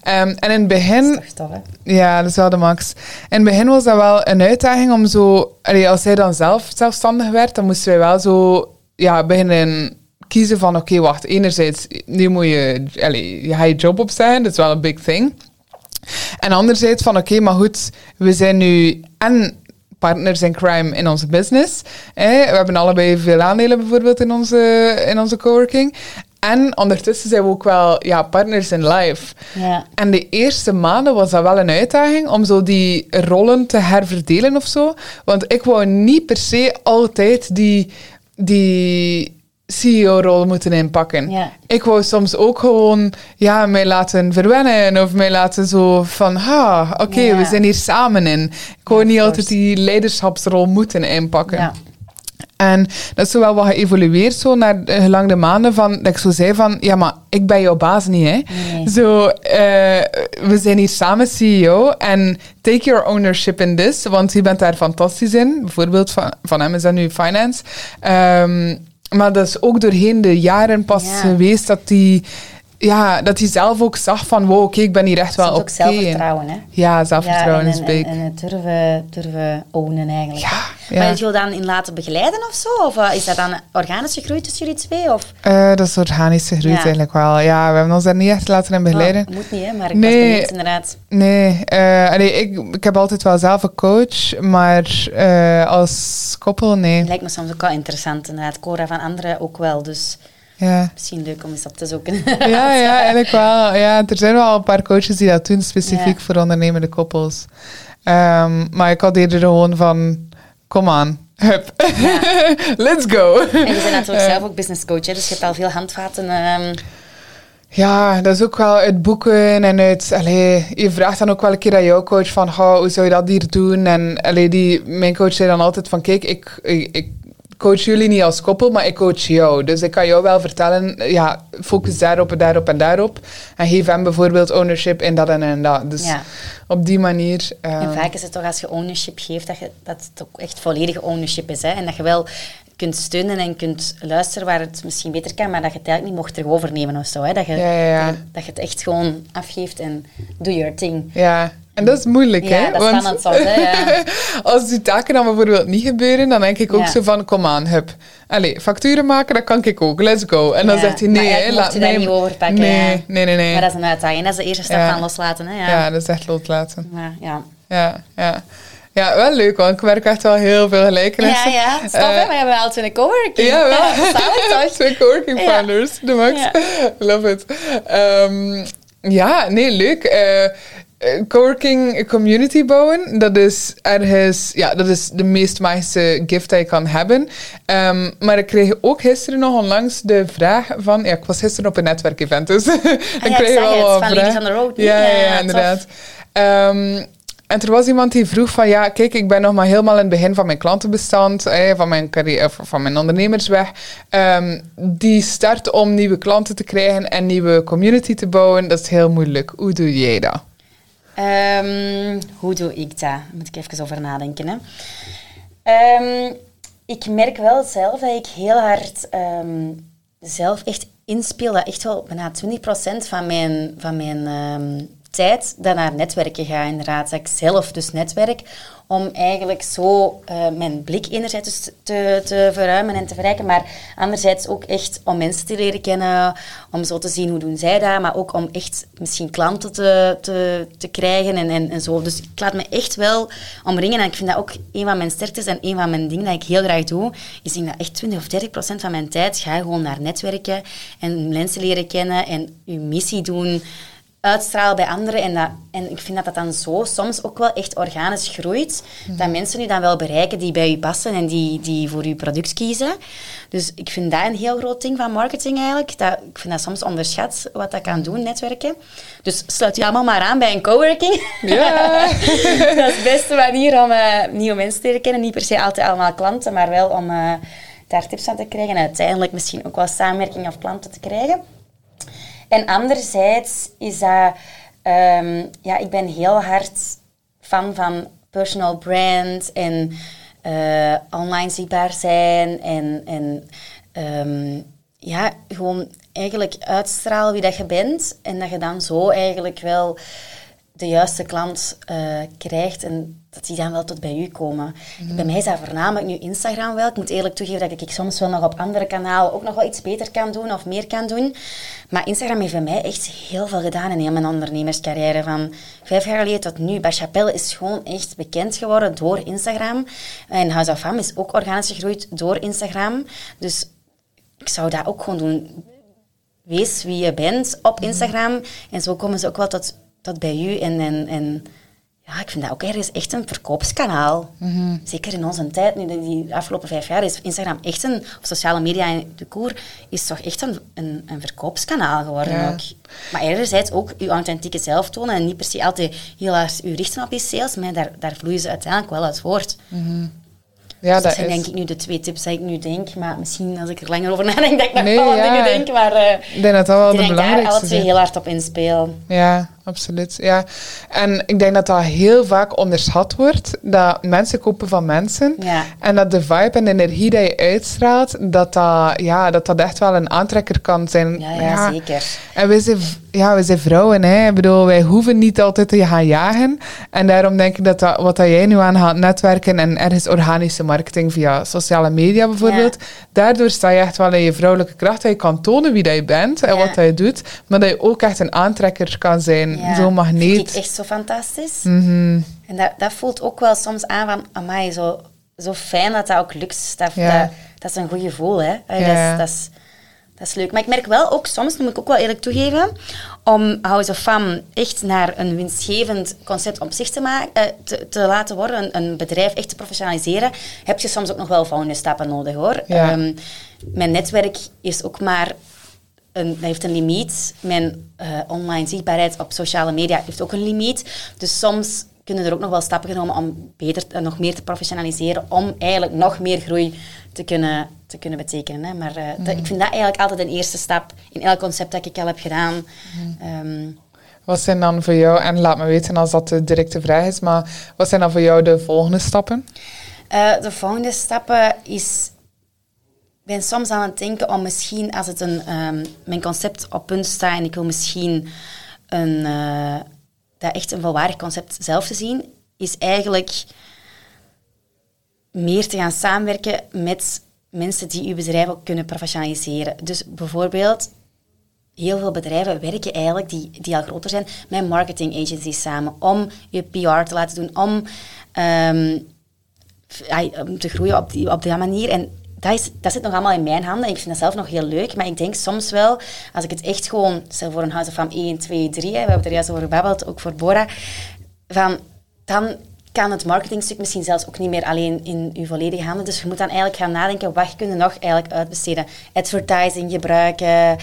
Ehm, en in het begin Dat is toch tof, hè? ja, dat is wel de max. In het begin was dat wel een uitdaging om zo... Allee, als hij dan zelf zelfstandig werd, dan moesten wij wel zo ja, beginnen kiezen van... Oké, wacht, enerzijds, nu moet je... Allee, je je job opzeggen, dat is wel een big thing. En anderzijds van, oké, maar goed, we zijn nu en partners in crime in onze business. Hè. We hebben allebei veel aandelen bijvoorbeeld in onze, in onze coworking. En ondertussen zijn we ook wel ja, partners in life. Ja. En de eerste maanden was dat wel een uitdaging om zo die rollen te herverdelen of zo. Want ik wou niet per se altijd die, die CEO-rol moeten inpakken. Ja. Ik wou soms ook gewoon ja, mij laten verwennen of mij laten zo van, ha, oké, Ja. we zijn hier samen in. Ik wou Ja, niet altijd die leiderschapsrol moeten inpakken. Ja. En dat is zo wel wat geëvolueerd zo naar de gelang de maanden van dat ik zo zei van ja maar ik ben jouw baas niet hè. Nee. Zo eh, we zijn hier samen CEO en take your ownership in this want je bent daar fantastisch in. Bijvoorbeeld van, van hem is dat nu finance. Ehm, maar dat is ook doorheen de jaren pas Ja. geweest dat hij ja, dat hij zelf ook zag van wow oké ik ben hier echt wel oké. ook zelfvertrouwen, hè? Ja, zelfvertrouwen ja, is en, big. en, en het durven, durven ownen eigenlijk. Ja, ja. Maar wil je dan in laten begeleiden of zo? Of eh, is dat dan organisch gegroeid tussen jullie twee? Of? Eh, dat is organische groei Ja. eigenlijk wel. Ja, we hebben ons daar niet echt laten in begeleiden. Oh, moet niet, hè? Maar ik Nee. was benieuwd, inderdaad. Nee, allee, ik, ik heb altijd wel zelf een coach, maar als koppel, nee. Lijkt me soms ook wel interessant, inderdaad. Cora van anderen ook wel, dus Ja. misschien leuk om eens op te zoeken. ja, ja, <laughs> eigenlijk wel. Ja, er zijn wel een paar coaches die dat doen, specifiek Ja. voor ondernemende koppels. Ehm, maar ik had eerder gewoon van, kom aan, hup, <laughs> let's go. En je bent natuurlijk zelf ook business coach, hè, dus je hebt al veel handvaten. ehm, Ja, dat is ook wel uit boeken en uit... Allee, je vraagt dan ook wel een keer aan jouw coach van... "Goh, hoe zou je dat hier doen? En allee, die, mijn coach zei dan altijd van... Kijk, ik, ik, ik coach jullie niet als koppel, maar ik coach jou. Dus ik kan jou wel vertellen... Ja, focus daarop en daarop en daarop. En geef hem bijvoorbeeld ownership in dat en in dat. Dus Ja. op die manier... En ehm, vaak is het toch als je ownership geeft, dat, je, dat het ook echt volledige ownership is. Hè? En dat je wel kunt steunen en kunt luisteren waar het misschien beter kan, maar dat je het eigenlijk niet mocht terug overnemen of zo. Hè? Dat, je, Ja, ja, ja. Dat, dat je het echt gewoon afgeeft en do your thing. Ja, en dat is moeilijk, Ja, hè? dat is Want soms, hè, ja. <laughs> als die taken dan bijvoorbeeld niet gebeuren, dan denk ik ook Ja. zo van, kom aan, hup. Allee, facturen maken, dat kan ik ook, let's go. En dan Ja, zegt hij, nee, ja, hè, laat je daar niet overpakken, nee, ja. nee, nee, nee. Maar dat is een uitdaging. Dat is de eerste stap Ja. van loslaten. Hè? Ja. ja. dat is echt loslaten. Ja. Ja, ja. Ja, wel leuk, want ik merk echt wel heel veel Ja, gelijkenissen. ja, stop Eh, hè, we hebben al twee coworking. Ja, wel. <laughs> <laughs> Twee coworking Ja. partners, de max. Ja. Love it. Ehm, ja, nee, leuk. Eh, coworking community bouwen, dat is ergens, ja, dat is de meest magische gift die je kan hebben. Ehm, maar ik kreeg ook gisteren nog onlangs de vraag van, ja, ik was gisteren op een netwerkevent, dus <laughs> dan Ah kreeg je wel van vragen. Ladies on the Road? Ja, ja, inderdaad. Ehm, en er was iemand die vroeg van, ja, kijk, ik ben nog maar helemaal in het begin van mijn klantenbestand, eh, van, mijn carrière, van mijn ondernemersweg. Ehm, die start om nieuwe klanten te krijgen en nieuwe community te bouwen, dat is heel moeilijk. Hoe doe jij dat? Ehm, hoe doe ik dat? Moet ik even over nadenken. Hè. Ehm, ik merk wel zelf dat ik heel hard ehm, zelf echt inspeel. Dat echt wel bijna 20% van mijn, van mijn dat naar netwerken gaat. Inderdaad, dat ik zelf dus netwerk om eigenlijk zo eh, mijn blik enerzijds te, te verruimen en te verrijken, maar anderzijds ook echt om mensen te leren kennen, om zo te zien hoe doen zij dat, maar ook om echt misschien klanten te, te, te krijgen en, en, en zo. Dus ik laat me echt wel omringen en ik vind dat ook een van mijn sterktes en een van mijn dingen dat ik heel graag doe, is ik dat echt 20 of 30 procent van mijn tijd ga gewoon naar netwerken en mensen leren kennen en uw missie doen uitstralen bij anderen. En, dat, en ik vind dat dat dan zo soms ook wel echt organisch groeit. Dat mensen u dan wel bereiken die bij u passen en die, die voor uw product kiezen. Dus ik vind dat een heel groot ding van marketing eigenlijk. Dat, ik vind dat soms onderschat wat dat kan doen, netwerken. Dus sluit u allemaal maar aan bij een coworking. Ja. <laughs> dat is de beste manier om eh, nieuwe mensen te leren kennen. Niet per se altijd allemaal klanten, maar wel om eh, daar tips aan te krijgen. En uiteindelijk misschien ook wel samenwerking of klanten te krijgen. En anderzijds is dat... ehm, ja, ik ben heel hard fan van personal brand en eh, online zichtbaar zijn en, en ehm, ja, gewoon eigenlijk uitstralen wie dat je bent en dat je dan zo eigenlijk wel de juiste klant uh, krijgt. En dat die dan wel tot bij u komen. Mhm. Bij mij is dat voornamelijk nu Instagram wel. Ik moet eerlijk toegeven dat ik soms wel nog op andere kanalen ook nog wel iets beter kan doen of meer kan doen. Maar Instagram heeft bij mij echt heel veel gedaan in heel mijn ondernemerscarrière. Van vijf jaar geleden tot nu. Chapelle is gewoon echt bekend geworden door Instagram. En House of Fam is ook organisch gegroeid door Instagram. Dus ik zou dat ook gewoon doen. Wees wie je bent op Mhm. Instagram. En zo komen ze ook wel tot, tot bij u. En, en, en ja, ik vind dat ook ergens echt een verkoopskanaal. Zeker in onze tijd, nu die afgelopen vijf jaar, is Instagram echt een, of sociale media en de koer, is toch echt een, een, een verkoopskanaal geworden Ja. ook. Maar enerzijds ook uw authentieke zelf tonen en niet per se altijd heel hard u richten op je sales, maar daar, daar vloeien ze uiteindelijk wel uit voort. Ja, Dus dat dat zijn is... denk ik nu de twee tips die ik nu denk, maar misschien als ik er langer over nadenk, dat ik nog Nee, wel ja. dingen denk, maar eh, Ik denk dat dat wel ik de denk daar alle belangrijkste twee heel hard op inspelen. Ja, absoluut. Ja. En ik denk dat dat heel vaak onderschat wordt. Dat mensen kopen van mensen. Ja. En dat de vibe en de energie die je uitstraalt, dat dat, ja, dat, dat echt wel een aantrekker kan zijn. Ja, ja, zeker. En wij zijn, ja, wij zijn vrouwen, hè. Ik bedoel, wij hoeven niet altijd te gaan jagen. En daarom denk ik dat, dat wat dat jij nu aan gaat netwerken en ergens organische marketing via sociale media bijvoorbeeld, daardoor sta je echt wel in je vrouwelijke kracht. Dat je kan tonen wie dat je bent en wat dat je doet, maar dat je ook echt een aantrekker kan zijn. Ja, Zo'n magneet. Vind ik echt zo fantastisch. Mhm. En dat, dat voelt ook wel soms aan van, amai, zo, zo fijn dat dat ook lukt. Dat, Ja. dat, dat is een goed gevoel, hè. Ja. Dat, is, dat, is, dat is leuk. Maar ik merk wel ook soms, dat moet ik ook wel eerlijk toegeven, om House of Fam echt naar een winstgevend concept op zich te, maken, eh, te, te laten worden, een, een bedrijf echt te professionaliseren, heb je soms ook nog wel volgende stappen nodig, hoor. Ja. Ehm, mijn netwerk is ook maar een, dat heeft een limiet. Mijn eh, online zichtbaarheid op sociale media heeft ook een limiet. Dus soms kunnen er ook nog wel stappen genomen om beter, eh, nog meer te professionaliseren, om eigenlijk nog meer groei te kunnen, te kunnen betekenen. Hè. Maar eh, dat- ik vind dat eigenlijk altijd een eerste stap in elk concept dat ik al heb gedaan. Ehm, Wat zijn dan voor jou, en laat me weten als dat de directe vraag is, maar wat zijn dan voor jou de volgende stappen? De volgende stappen is... Ben soms aan het denken om misschien, als het een, ehm, mijn concept op punt staat en ik wil misschien een, eh, dat echt een volwaardig concept zelf te zien, is eigenlijk meer te gaan samenwerken met mensen die uw bedrijf ook kunnen professionaliseren. Dus bijvoorbeeld, heel veel bedrijven werken eigenlijk, die, die al groter zijn, met marketing agencies samen om je PR te laten doen, om ehm, om te groeien op die, op die manier. En dat, is, dat zit nog allemaal in mijn handen. Ik vind dat zelf nog heel leuk. Maar ik denk soms wel, als ik het echt gewoon... Stel voor een House of Fam 1, 2, 3. Hè, we hebben er juist over gebabbeld, ook voor Bora. Van, dan kan het marketingstuk misschien zelfs ook niet meer alleen in uw volledige handen. Dus je moet dan eigenlijk gaan nadenken, wat kun je nog eigenlijk uitbesteden? Advertising gebruiken,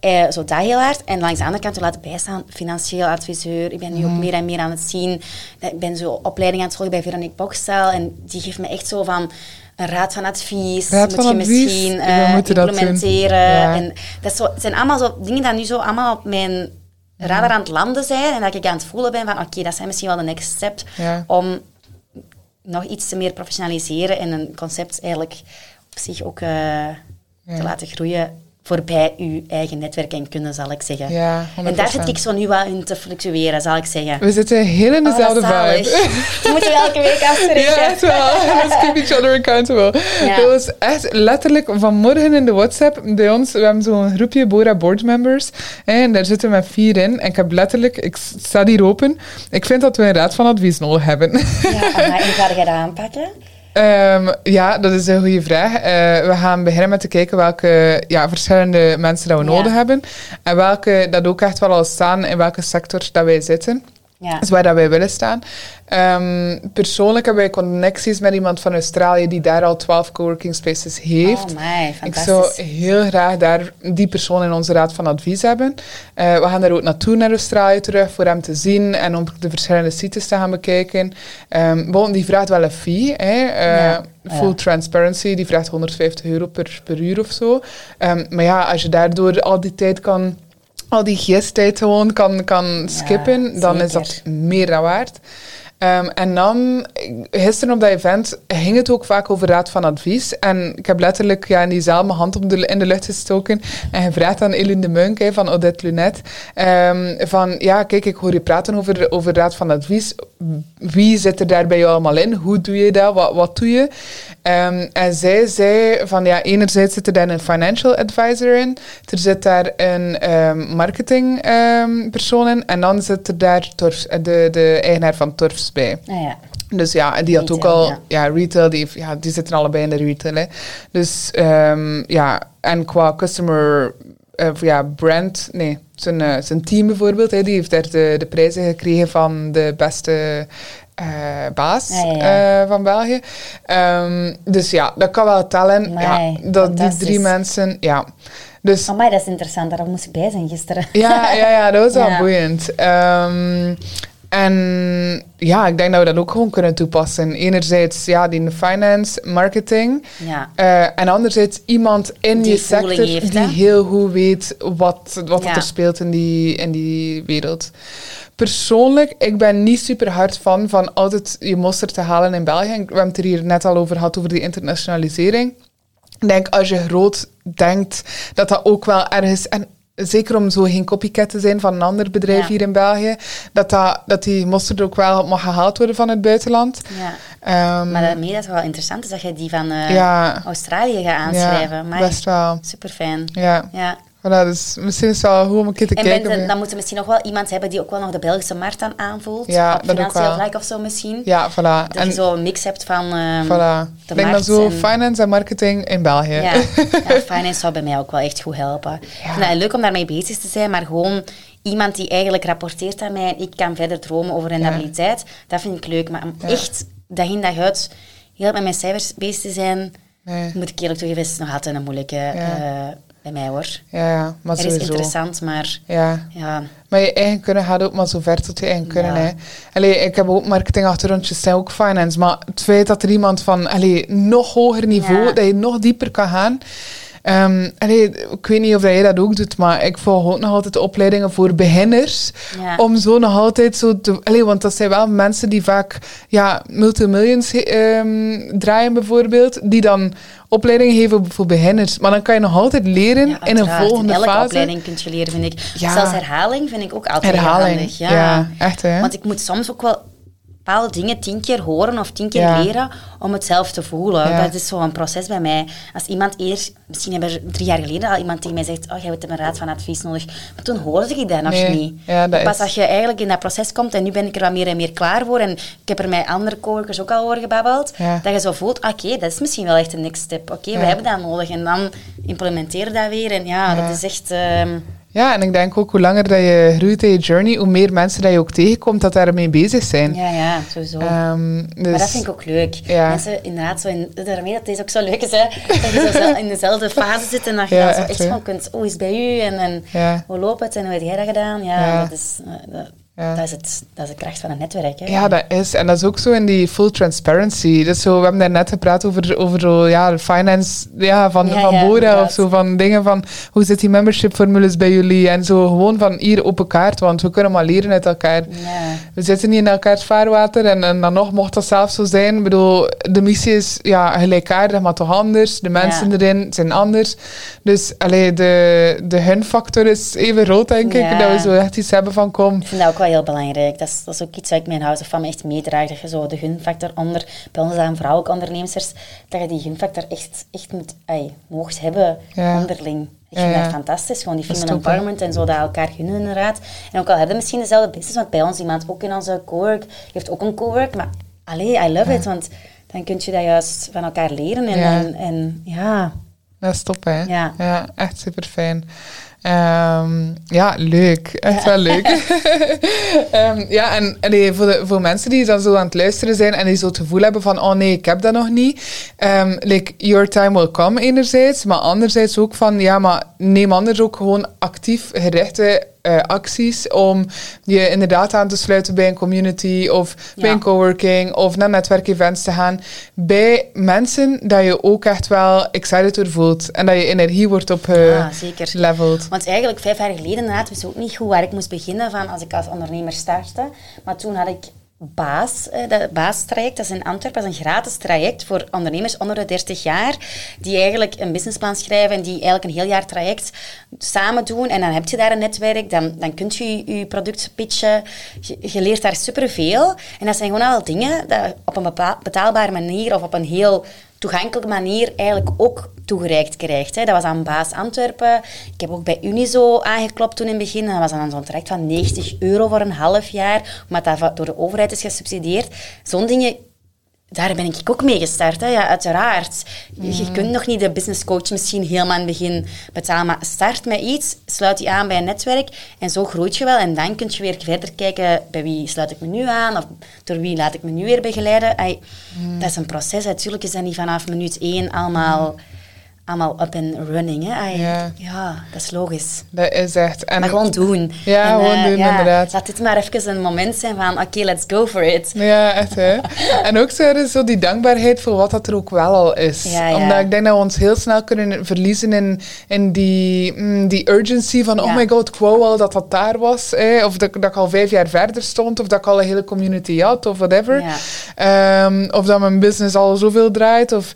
eh, zo dat heel hard. En langs de andere kant te laten bijstaan, financieel adviseur. Ik ben nu ook meer en meer aan het zien. Ik ben zo opleiding aan het volgen bij Veronique Bokstel. En die geeft me echt zo van een raad van advies. Raad moet van je advies? misschien eh, implementeren. Ja. En dat zo, zijn allemaal zo dingen die nu zo allemaal op mijn radar aan het landen zijn. En dat ik aan het voelen ben van, oké, dat zijn misschien wel de next step Ja. om nog iets te meer professionaliseren en een concept eigenlijk op zich ook eh, te laten groeien voorbij uw eigen netwerk en kunnen, zal ik zeggen. Ja, en daar 100%. zit ik zo nu wel in te fluctueren, zal ik zeggen. We zitten heel in Oh, dezelfde zalig. vibe. <laughs> We moeten elke week afspreken. Ja, echt wel. <laughs> Let's keep each other accountable. Ja. Dat was echt letterlijk vanmorgen in de WhatsApp bij ons. We hebben zo'n groepje Bora board members. En daar zitten we met vier in. En ik heb letterlijk, ik sta hier open. Ik vind dat we een raad van advies nodig hebben. Ja, <laughs> en hoe ga jij dat aanpakken? Ehm, ja, dat is een goede vraag. Eh, we gaan beginnen met te kijken welke ja, verschillende mensen dat we Ja. nodig hebben. En welke dat ook echt wel al staan in welke sector dat wij zitten. Ja. Dus waar dat wij willen staan. Ehm, persoonlijk hebben wij connecties met iemand van Australië die daar al 12 coworking spaces heeft. Oh my, Ik zou heel graag daar die persoon in onze raad van advies hebben. Eh, we gaan daar ook naartoe naar Australië terug voor hem te zien en om de verschillende sites te gaan bekijken. Um, Bon, die vraagt wel een fee. Hè. Eh, Ja. Full Ja. transparency, die vraagt 150 euro per, per uur of zo. Ehm, maar ja, als je daardoor al die tijd kan, al die gisttijd gewoon kan, kan skippen, dan is dat meer dan waard. Ehm, en dan, gisteren op dat event, ging het ook vaak over raad van advies. En ik heb letterlijk ja, in diezelfde mijn hand in de lucht gestoken en gevraagd aan Eline de Munk van Odette Lunet. Ehm, van, ja, kijk, ik hoor je praten over, over raad van advies. Wie zit er daar bij jou allemaal in? Hoe doe je dat? Wat, wat doe je? Um, en zij zei van, ja, enerzijds zit er dan een financial advisor in. Er zit daar een um, marketing persoon in. En dan zit er daar de, de eigenaar van Torfs bij. Ah, ja. Dus ja, die had ook al, ja, retail, die, ja, die zitten allebei in de retail. Hè. Dus um, ja, en qua customer, uh, ja, brand, nee, zijn, uh, zijn team bijvoorbeeld, hè, die heeft daar de, de prijzen gekregen van de beste uh, baas ja, ja, van België. Um, dus ja, dat kan wel tellen. ja, dat die drie mensen, ja. Dus, Amai, dat is interessant, daar moest ik bij zijn gisteren. Ja, ja, ja dat was wel <laughs> boeiend. Um, en ja, ik denk dat we dat ook gewoon kunnen toepassen. Enerzijds ja, die finance, marketing. Ja. Uh, en anderzijds iemand in die je sector heeft, die heel goed weet wat, wat er speelt in die, in die wereld. Persoonlijk, ik ben niet super hard van van altijd je mosterd te halen in België. We hebben het er hier net al over gehad, over die internationalisering. Ik denk, als je groot denkt, dat dat ook wel ergens... En zeker om zo geen copycat te zijn van een ander bedrijf hier in België, dat, dat, dat die mosterd ook wel mag gehaald worden van het buitenland. Ja. Um, maar daarmee dat wel interessant is dat je die van uh, Australië gaat aanschrijven. Ja, best wel. Super fijn. Ja. ja. Voilà, dus misschien is het wel goed om een keer te en kijken. En dan moeten we misschien nog wel iemand hebben die ook wel nog de Belgische markt aan aanvoelt. Ja, op financieel vlak of zo misschien. Ja, voilà. Dat en je zo een mix hebt van uh, voilà. de Denk dan zo finance en marketing in België. Ja. <laughs> ja, finance zou bij mij ook wel echt goed helpen. Ja. Ik het leuk om daarmee bezig te zijn, maar gewoon iemand die eigenlijk rapporteert aan mij en ik kan verder dromen over rendabiliteit, dat vind ik leuk. Maar om echt dag in dag uit heel met mijn cijfers bezig te zijn, nee. moet ik eerlijk toegeven, is nog altijd een moeilijke... Uh, bij mij hoor. Ja, ja maar Het is interessant, maar... Ja. ja. Maar je eigen kunnen gaat ook maar zo ver tot je eigen kunnen. Hè. Allee, ik heb ook marketing achtergrondjes, zijn ook finance. Maar het feit dat er iemand van allee, nog hoger niveau, dat je nog dieper kan gaan... Um, allee, ik weet niet of jij dat ook doet, maar ik volg ook nog altijd opleidingen voor beginners. Om zo nog altijd zo te... Allee, want dat zijn wel mensen die vaak ja, multimillions um, draaien bijvoorbeeld, die dan opleidingen geven voor beginners. Maar dan kan je nog altijd leren in een volgende in elke fase. opleiding kun je leren, vind ik. Zelfs herhaling vind ik ook altijd herhaling. handig. Ja. ja, echt hè. Want ik moet soms ook wel bepaalde dingen tien keer horen of tien keer leren om het zelf te voelen. Dat is zo'n proces bij mij. Als iemand eerst, misschien hebben er drie jaar geleden al iemand tegen mij zegt, oh, jij hebt een raad van advies nodig. Maar toen hoorde ik dat nog niet. Ja, dat Pas als je eigenlijk in dat proces komt, en nu ben ik er wat meer en meer klaar voor, en ik heb er met andere coworkers ook al over gebabbeld, dat je zo voelt, oké, dat is misschien wel echt een next step. Oké, we hebben dat nodig. En dan implementeer dat weer. En ja, dat is echt... Ehm, ja, en ik denk ook hoe langer dat je groeit in je journey, hoe meer mensen dat je ook tegenkomt dat daarmee bezig zijn. Ja, ja, sowieso. Um, dus, maar dat vind ik ook leuk. Ja. Mensen inderdaad zo in, daarmee dat deze ook zo leuk is, hè, dat je zo in dezelfde fase zit en dat je ja, dan zo echt, echt gewoon kunt, hoe is het bij u en, en hoe loopt het en hoe heb jij dat gedaan? Ja, dat is... Dat, ja. Dat, is het, dat is de kracht van een netwerk. Hè? Ja, dat is. En dat is ook zo in die full transparency. Dus zo, we hebben daar net gepraat over, over zo, ja, de finance ja, van, ja, van Bora of zo. Van dingen van hoe zit die membership formules bij jullie? En zo gewoon van hier open kaart, want we kunnen maar leren uit elkaar. We zitten niet in elkaars vaarwater en, en dan nog mocht dat zelf zo zijn. Ik bedoel, de missie is ja, gelijkaardig, maar toch anders. De mensen erin zijn anders. Dus allee, de, de hun-factor is even rood, denk ik. Dat we zo echt iets hebben van kom. Ik vind dat ook wel heel belangrijk. Dat is, dat is ook iets wat ik mijn House of Fame echt meedraag. Dat je zo de gunfactor onder, bij ons zijn vrouwelijke ondernemers, dat je die gunfactor echt, echt moet, mocht hebben onderling. Ik vind dat fantastisch, gewoon die female empowerment en zo, dat elkaar gunnen inderdaad. En ook al hebben we misschien dezelfde business, want bij ons iemand ook in onze cowork, heeft ook een cowork, maar allee, I love it, want dan kun je dat juist van elkaar leren en ja. En, en, ja. Dat is top, hè? Ja. ja echt super fijn. Um, ja, leuk. Echt wel leuk. um, <laughs> ja, en, en voor, de, voor mensen die dan zo aan het luisteren zijn en die zo het gevoel hebben van, oh nee, ik heb dat nog niet. Um, like, your time will come enerzijds, maar anderzijds ook van, ja, maar neem anders ook gewoon actief gerichte uh, acties om je inderdaad aan te sluiten bij een community of bij een coworking of naar netwerkevents te gaan. Bij mensen dat je ook echt wel excited door voelt en dat je energie wordt op uh, ja, Want eigenlijk vijf jaar geleden inderdaad wist ik ook niet goed waar ik moest beginnen van als ik als ondernemer startte. Maar toen had ik Baas, eh, dat baastraject, dat is in Antwerpen, dat is een gratis traject voor ondernemers onder de 30 jaar, die eigenlijk een businessplan schrijven en die eigenlijk een heel jaar traject samen doen. En dan heb je daar een netwerk, dan, dan kunt je je product pitchen. Je, leert daar superveel. En dat zijn gewoon al dingen dat op een betaalbare manier of op een heel toegankelijke manier eigenlijk ook toegereikt krijgt. Hè. Dat was aan Baas Antwerpen. Ik heb ook bij Unizo aangeklopt toen in het begin. dat was dan zo'n traject van 90 euro voor een half jaar, omdat dat door de overheid is gesubsidieerd. Zo'n dingen daar ben ik ook mee gestart. Hè. Ja, uiteraard. Je kunt nog niet de business coach misschien helemaal in het begin betalen, maar start met iets, sluit je aan bij een netwerk en zo groeit je wel. En dan kun je weer verder kijken, bij wie sluit ik me nu aan of door wie laat ik me nu weer begeleiden. Ay, Dat is een proces. Natuurlijk is dat niet vanaf minuut één allemaal allemaal up and running. Hè? ja. ja. dat is logisch. Dat is echt... En maar gewoon doen. Ja, gewoon uh, doen, ja, inderdaad. Laat dit maar even een moment zijn van, oké, let's go for it. Ja, echt hè. <laughs> en ook zo, zo die dankbaarheid voor wat dat er ook wel al is. Ja, Omdat ik denk dat we ons heel snel kunnen verliezen in, in die, mm, die urgency van, oh my god, ik wou al dat dat daar was. Hè? Of dat, dat ik al vijf jaar verder stond, of dat ik al een hele community had, of whatever. Um, of dat mijn business al zoveel draait, of...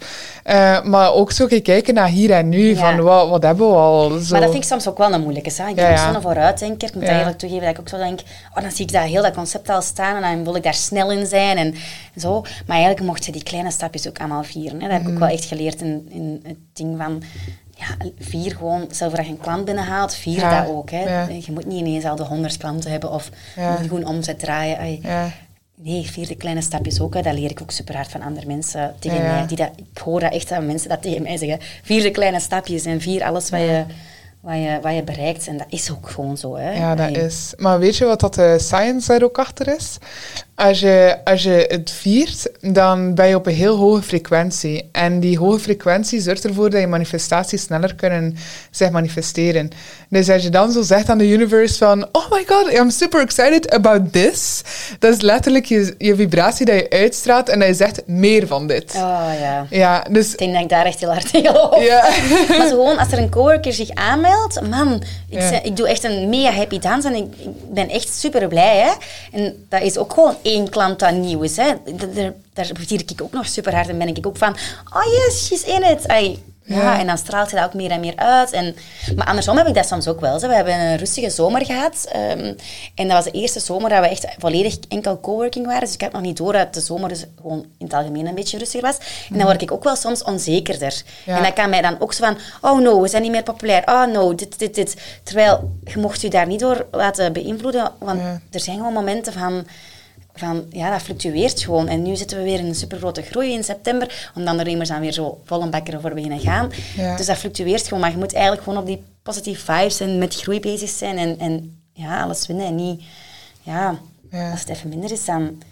Uh, maar ook zo kijken naar hier en nu, van wat, wat hebben we al. Zo. Maar dat vind ik soms ook wel een moeilijke zaak. Ik ben ja, zo'n vooruitdenker. Ik moet eigenlijk toegeven dat ik ook zo denk, oh, dan zie ik dat heel dat concept al staan en dan wil ik daar snel in zijn en zo. Maar eigenlijk mocht je die kleine stapjes ook allemaal vieren. Hè. Dat heb ik ook mhm. wel echt geleerd in, in het ding van ja, vier gewoon, zelfs dat je een klant binnenhaalt, vier dat ook. Hè. Je moet niet ineens al de honderd klanten hebben of ja. gewoon omzet draaien. Nee, vier de kleine stapjes ook. Hè. Dat leer ik ook super hard van andere mensen tegen mij. Die dat, ik hoor dat echt dat mensen dat tegen mij zeggen. Vier de kleine stapjes en vier alles wat je, wat, je, wat je bereikt. En dat is ook gewoon zo. Hè. Ja, dat is. Maar weet je wat dat de science daar ook achter is? Als je, als je het viert, dan ben je op een heel hoge frequentie. En die hoge frequentie zorgt ervoor dat je manifestaties sneller kunnen zich manifesteren. Dus als je dan zo zegt aan de universe van... Oh my god, I'm super excited about this. Dat is letterlijk je, je vibratie dat je uitstraalt en dat je zegt meer van dit. Oh ja. Ja, dus... Ik denk dat ik daar echt heel hard geloof. Ja. <laughs> maar gewoon, als er een coworker zich aanmeldt... Man, ik, ik doe echt een mega happy dance en ik, ik ben echt super blij. Hè? En dat is ook gewoon één klant dat nieuw is. Hè. Daar, daar ik ook nog super hard en ben ik ook van, oh yes, she's in it. Ja. en dan straalt je dat ook meer en meer uit. En, maar andersom heb ik dat soms ook wel. We hebben een rustige zomer gehad. Ehm, en dat was de eerste zomer dat we echt volledig enkel coworking waren. Dus ik had nog niet door dat de zomer dus gewoon in het algemeen een beetje rustiger was. En dan word ik ook wel soms onzekerder. En dat kan mij dan ook zo van, oh no, we zijn niet meer populair. Oh no, dit, dit, dit. Terwijl, je mocht je daar niet door laten beïnvloeden. Want er zijn gewoon momenten van van, ja, dat fluctueert gewoon. En nu zitten we weer in een supergrote groei in september, omdat de ondernemers dan weer zo vol een bakker voor beginnen gaan. Dus dat fluctueert gewoon. Maar je moet eigenlijk gewoon op die positieve vibes en met groei bezig zijn en, en ja, alles winnen. En niet, ja, als het even minder is, dan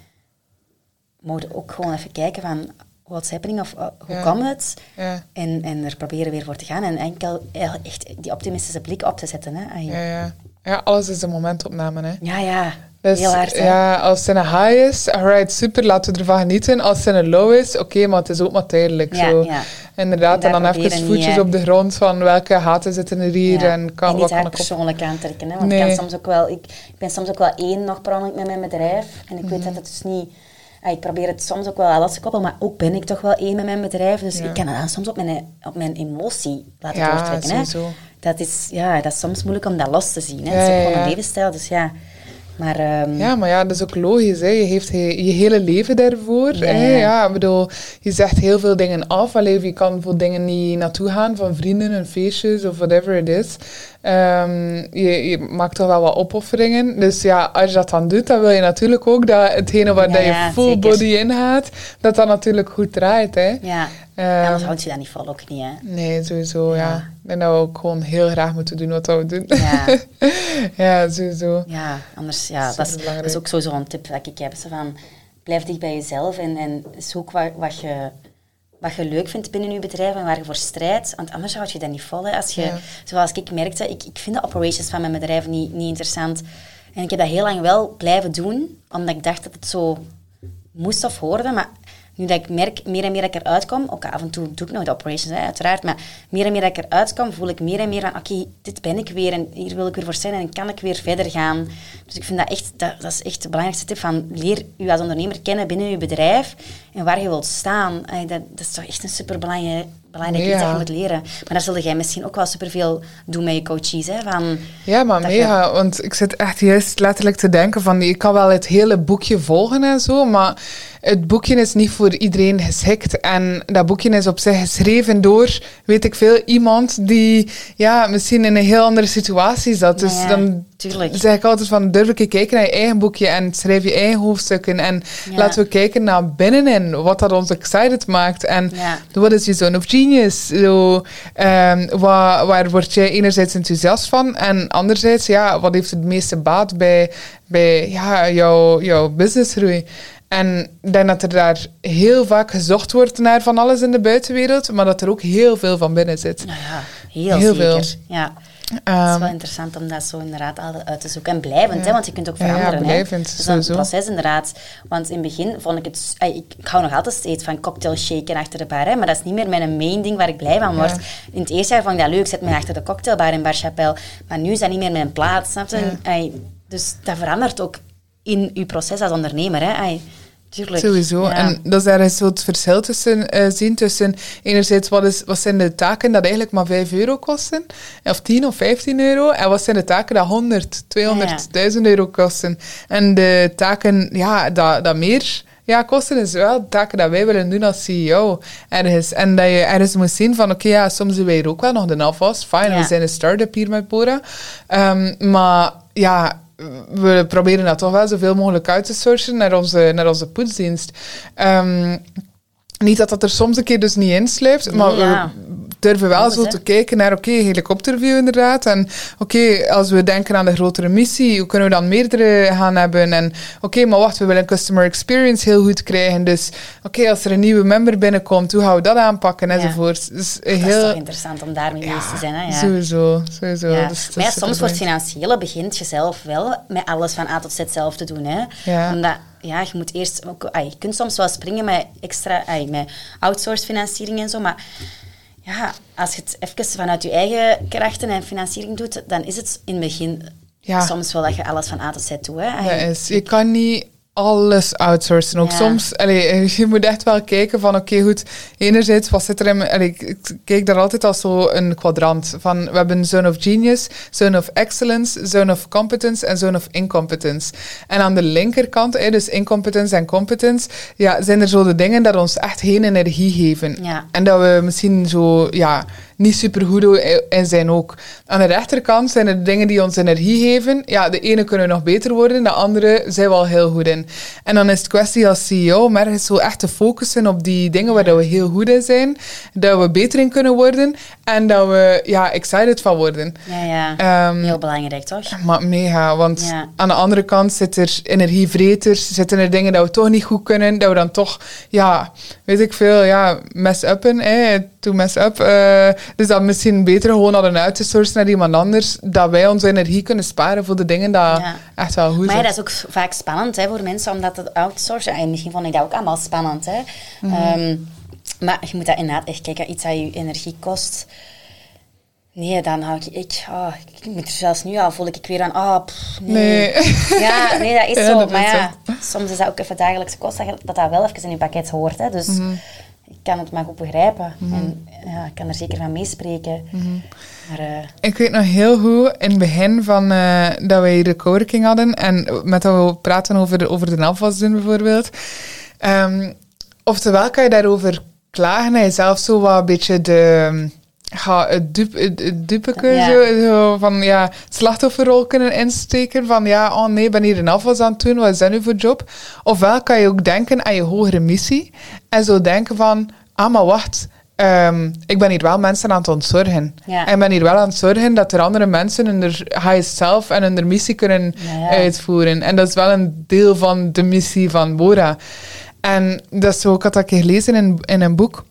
moet je ook gewoon even kijken van what's happening of uh, hoe komt het? Ja. En, en er proberen weer voor te gaan en enkel echt die optimistische blik op te zetten. Hè. Ja, ja. ja, alles is een momentopname. Hè. Ja, ja. Dus Heel hard, ja, als het een high is, alright, super, laten we ervan genieten. Als het een low is, oké, maar het is ook maar tijdelijk. Ja, zo. Ja. Inderdaad, en, dan even voetjes op de grond van welke haten zitten er hier. En, kan, en niet haar persoonlijk aantrekken. Hè? Want nee. ik, kan soms ook wel, ik, ik, ben soms ook wel één nog per met mijn bedrijf. En ik weet mhm. dat het dus niet... ik probeer het soms ook wel alles te koppelen, maar ook ben ik toch wel één met mijn bedrijf. Dus ik kan het dan soms op mijn, op mijn emotie laten ja, doortrekken. Hè? Dat, is, ja, dat is soms moeilijk om dat los te zien. Hè? Het is ook gewoon een levensstijl, dus ja... Maar, ehm, ja, maar ja, dat is ook logisch. Hè. Je heeft je, je hele leven daarvoor. Ja, hè. ja, ik bedoel, je zegt heel veel dingen af. Alleen je kan voor dingen niet naartoe gaan, van vrienden en feestjes of whatever it is. Um, je, je, maakt toch wel wat opofferingen. Dus ja, als je dat dan doet, dan wil je natuurlijk ook dat hetgene waar ja, je full body in gaat, dat dat natuurlijk goed draait. Hè. Ja. Um, anders houd je dat niet vol, ook niet, hè? Nee, sowieso, ja. Ik denk dat we ook gewoon heel graag moeten doen wat we doen. Ja, <laughs> ja sowieso. Ja, anders, ja, dat is, dat is, ook sowieso een tip dat ik heb. Zo van, blijf dicht bij jezelf en, en zoek wat, wat, je, wat je leuk vindt binnen je bedrijf en waar je voor strijdt. Want anders houd je dat niet vol. Hè. Als je, Zoals ik merkte, ik, ik vind de operations van mijn bedrijf niet, niet interessant. En ik heb dat heel lang wel blijven doen, omdat ik dacht dat het zo moest of hoorde. Maar nu dat ik merk, meer en meer dat ik eruit kom, ook af en toe doe ik nog de operations, uiteraard, maar meer en meer dat ik eruit kom, voel ik meer en meer van, oké, dit ben ik weer en hier wil ik weer voor zijn en kan ik weer verder gaan. Dus ik vind dat echt, dat, is echt de belangrijkste tip van, leer u als ondernemer kennen binnen uw bedrijf en waar je wilt staan. dat, dat is toch echt een superbelangrijk belangrijk iets dat je moet leren. Maar daar zullen jij misschien ook wel superveel doen met je coaches. Hè? Van, ja, maar mega. Want ik zit echt juist letterlijk te denken van... Ik kan wel het hele boekje volgen en zo, maar het boekje is niet voor iedereen geschikt. En dat boekje is op zich geschreven door, weet ik veel, iemand die ja, misschien in een heel andere situatie zat. Dus dan tuurlijk. zeg ik altijd van, durf ik kijken naar je eigen boekje en schrijf je eigen hoofdstukken. En laten we kijken naar binnenin, wat dat ons excited maakt. En wat is je zone of genius? Zo, um, waar, waar word je enerzijds enthousiast van? En anderzijds, ja, wat heeft het meeste baat bij, bij ja, jouw, jouw businessgroei? En ik denk dat er daar heel vaak gezocht wordt naar van alles in de buitenwereld, maar dat er ook heel veel van binnen zit. Nou ja, heel, heel zeker. Veel. Ja. Het is wel ehm, interessant om dat zo inderdaad uit te zoeken. En blijvend, hè, want je kunt ook veranderen. Ja, blijvend, hè. Dus een proces inderdaad. Want in het begin vond ik het... Ik, ik hou nog altijd steeds van cocktail shaken achter de bar, hè, maar dat is niet meer mijn main ding waar ik blij van word. In het eerste jaar vond ik dat leuk, ik zet me achter de cocktailbar in Bar Chapelle. Maar nu is dat niet meer mijn plaats, snap je? Dus dat verandert ook in je proces als ondernemer. Hè. Tuurlijk. Sowieso. En dat is zo het verschil tussen uh, zien tussen enerzijds wat, is, wat zijn de taken dat eigenlijk maar 5 euro kosten, of 10 of 15 euro, en wat zijn de taken dat 100, 200, euro kosten. En de taken ja, dat, dat meer ja, kosten is wel de taken dat wij willen doen als CEO ergens. En dat je ergens moet zien van, oké, ja, soms doen wij ook wel nog de afwas. Fine, we zijn een start-up hier met Bora. Um, maar ja, we proberen dat toch wel zoveel mogelijk uit te sourcen naar onze, naar onze poetsdienst. Um, niet dat dat er soms een keer dus niet insluipt, maar we durven wel zo te kijken naar, oké, helikopterview inderdaad. En oké, als we denken aan de grotere missie, hoe kunnen we dan meerdere gaan hebben? En oké, maar wacht, we willen customer experience heel goed krijgen. Dus oké, als er een nieuwe member binnenkomt, hoe gaan we dat aanpakken enzovoort. Dus heel, dat is toch interessant om daarmee bezig te zijn. Hè? Ja. Sowieso, sowieso. Ja. Dus maar soms wordt financiële begint je zelf wel met alles van A tot Z zelf te doen. Hè? Omdat ja, je moet eerst ook, je kunt soms wel springen met extra, ay, met outsourced financiering en zo, maar ja, als je het even vanuit je eigen krachten en financiering doet, dan is het in het begin soms wel dat je alles van A tot Z doet. Hè. is, je kan niet alles outsourcen. Ook soms, allee, <laughs> je moet echt wel kijken van, oké, goed, enerzijds, wat zit er in... Allee, ik kijk daar altijd als zo een kwadrant van, we hebben zone of genius, zone of excellence, zone of competence en zone of incompetence. En aan de linkerkant, eh, dus incompetence en competence, ja, zijn er zo de dingen dat ons echt geen energie geven. En dat we misschien zo, ja niet super goed in zijn ook. Aan de rechterkant zijn er dingen die ons energie geven. Ja, de ene kunnen nog beter worden, de andere zijn we al heel goed in. En dan is het kwestie als CEO om ergens zo echt te focussen op die dingen waar we heel goed in zijn, dat we beter in kunnen worden en dat we ja, excited van worden. Ja, ja. Um, heel belangrijk, toch? Maar mega, want aan de andere kant zit er energievreters, zitten er dingen dat we toch niet goed kunnen, dat we dan toch, ja, weet ik veel, ja, mess uppen, eh, to mess up. Uh, dus dat misschien beter gewoon hadden uit te sourcen naar iemand anders, dat wij onze energie kunnen sparen voor de dingen dat echt wel goed zijn. Maar dat is ook vaak spannend hè, voor mensen, omdat het outsourcen, en misschien vond ik dat ook allemaal spannend, hè. Mhm. Ehm, maar je moet dat inderdaad echt kijken, iets dat je energie kost. Nee, dan hou ik... Ik, oh, ik moet er zelfs nu al voel ik weer aan... Oh, nee. Ja, nee, dat is <laughs> zo. maar ja, soms is dat ook even dagelijkse kost dat dat, wel even in je pakket hoort. Hè. Dus mhm ik kan het maar goed begrijpen. Mhm. En ja, ik kan er zeker van meespreken. Mm maar, uh, ik weet nog heel goed in het begin van uh, dat wij de coworking hadden en met dat we praten over de, over de afwas doen bijvoorbeeld. Um, oftewel kan je daarover klagen en jezelf zo wat een beetje de ga het, dupe, het, zo, van ja, slachtofferrol kunnen insteken. Van ja, oh nee, ben hier een afwas aan het doen, wat is dat nu voor job? Ofwel kan je ook denken aan je hogere missie en zo denken van, ah maar wacht, um, ik ben hier wel mensen aan het ontzorgen. En ik ben hier wel aan het zorgen dat er andere mensen hun highest self en hun missie kunnen uitvoeren. En dat is wel een deel van de missie van Bora. En dat is zo, ik had dat gelezen in, in een boek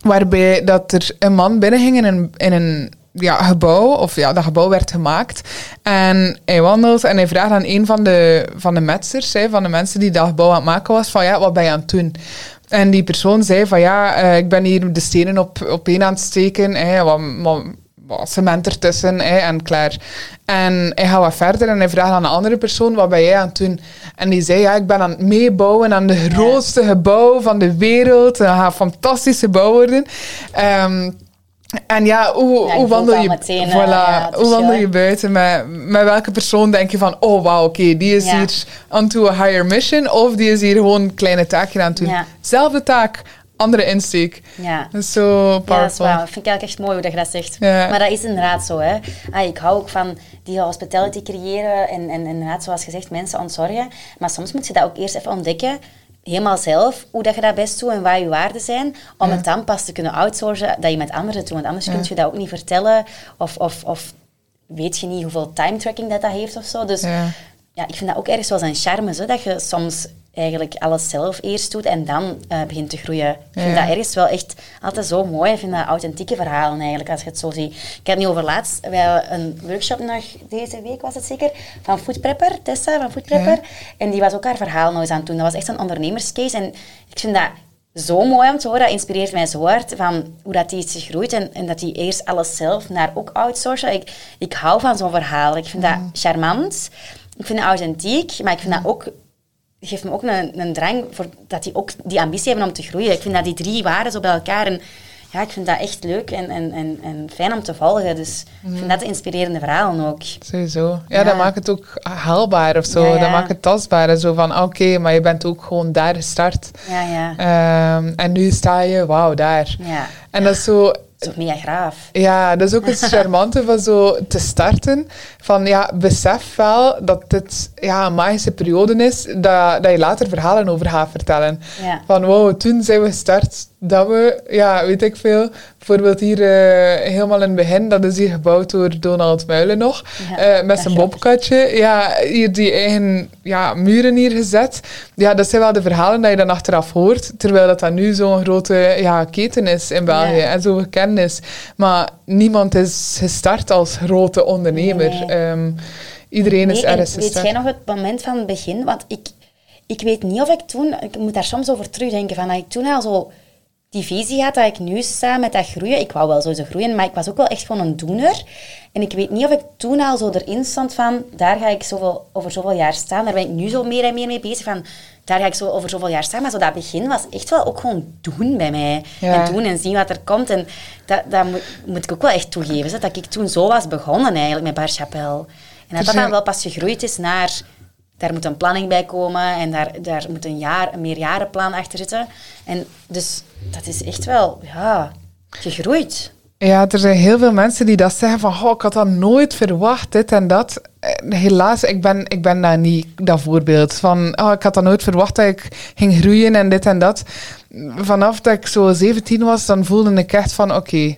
waarbij dat er een man binnenging in een, in een ja, gebouw, of ja, dat gebouw werd gemaakt. En hij wandelt en hij vraagt aan een van de, van de metsers, hè, van de mensen die dat gebouw aan het maken was, van ja, wat ben je aan het doen? En die persoon zei van ja, eh, ik ben hier de stenen op, op één aan het steken. Hè, wat, wat cement ertussen hè, en klaar. En hij gaat wat verder en hij vraagt aan een andere persoon, wat ben jij aan het doen? En die zei, ja, ik ben aan het meebouwen aan de grootste gebouw van de wereld. Dat gaat een fantastische bouw worden. Ehm, en ja, hoe, Ja, hoe wandel je, meteen, eh, voilà, ja, het hoe wandel je buiten? Met, met welke persoon denk je van, oh wauw, oké, die is Ja. hier onto a higher mission. Of die is hier gewoon een kleine taakje aan het doen. Zelfde taak, andere insteek. Ja. Dat is zo Ja, dat is powerful. waar. Dat vind ik eigenlijk echt mooi hoe dat je dat zegt. Ja. Maar dat is inderdaad zo. Hè. Ah, ik hou ook van die hospitality creëren en, en inderdaad, zoals gezegd, mensen ontzorgen. Maar soms moet je dat ook eerst even ontdekken, helemaal zelf, hoe dat je dat best doet en wat je waarden zijn, om het dan pas te kunnen outsourcen dat je met anderen doet. Want anders kun je dat ook niet vertellen of, of, of weet je niet hoeveel time tracking dat, dat heeft of zo. Dus Ja. ja, ik vind dat ook ergens wel zijn charme, zo, dat je soms eigenlijk alles zelf eerst doet en dan eh, begint te groeien. Ik vind Ja. dat ergens wel echt altijd zo mooi. Ik vind dat authentieke verhalen eigenlijk, als je het zo ziet. Ik heb nu over laatst, wij een workshop nog deze week, was het zeker, van Food Prepper, Tessa van Food Prepper. Ja. En die was ook haar verhaal nog eens aan het doen. Dat was echt een ondernemerscase en ik vind dat zo mooi om te horen. Dat inspireert mij zo hard van hoe dat die is gegroeid en, en dat die eerst alles zelf naar ook outsourcen. Ik, ik hou van zo'n verhaal. Ik vind dat charmant. Ik vind het authentiek, maar ik vind dat ook geeft me ook een, een drang voor dat die ook die ambitie hebben om te groeien. Ik vind dat die drie waarden zo bij elkaar en ja, ik vind dat echt leuk en, en, en, en fijn om te volgen. Dus ik vind dat de inspirerende verhalen ook. Sowieso. Ja, Ja. dat maakt het ook haalbaar of zo. Ja, ja. Dat maakt het tastbaar. Zo van, oké, maar je bent ook gewoon daar gestart. Ja, ja. Ehm, en nu sta je, wauw, daar. Ja, En dat is zo... is ook mega graaf. Ja, dat is ook het <laughs> charmante van zo te starten. Van ja, besef wel dat dit ja, een magische periode is, dat, dat je later verhalen over gaat vertellen. Ja. Van wow, toen zijn we gestart dat we, ja, weet ik veel. Bijvoorbeeld hier eh, helemaal in het begin, dat is hier gebouwd door Donald Muilen nog. Ja, eh, met zijn bobkatje. Ja, hier die eigen ja, muren hier gezet. Ja, dat zijn wel de verhalen dat je dan achteraf hoort. Terwijl dat, dat nu zo'n grote ja, keten is in België Ja. en zo gekend is. Maar niemand is gestart als grote ondernemer. Nee. Ehm, iedereen is Nee, ergens weet gestart. jij nog het moment van het begin? Want ik, ik weet niet of ik toen... Ik moet daar soms over terugdenken. Van dat ik toen al zo die visie had dat ik nu sta met dat groeien. Ik wou wel sowieso groeien, maar ik was ook wel echt gewoon een doener. En ik weet niet of ik toen al zo erin stond van... Daar ga ik zoveel, over zoveel jaar staan. Daar ben ik nu zo meer en meer mee bezig van... Daar ga ik zo over zoveel jaar staan. Maar zo dat begin was echt wel ook gewoon doen bij mij. Ja. En doen en zien wat er komt. En dat, dat moet, moet ik ook wel echt toegeven. Dat ik toen zo was begonnen eigenlijk met Bar Chapelle. En dat dat zijn- dan wel pas gegroeid is naar... Daar moet een planning bij komen en daar, daar moet een, jaar, een meerjarenplan achter zitten. En dus dat is echt wel, ja, gegroeid. Ja, er zijn heel veel mensen die dat zeggen van, oh, ik had dat nooit verwacht, dit en dat. Eh, Helaas, ik ben, ik ben daar niet dat voorbeeld van, oh, ik had dat nooit verwacht dat ik ging groeien en dit en dat. Vanaf dat ik zo 17 was, dan voelde ik echt van, oké,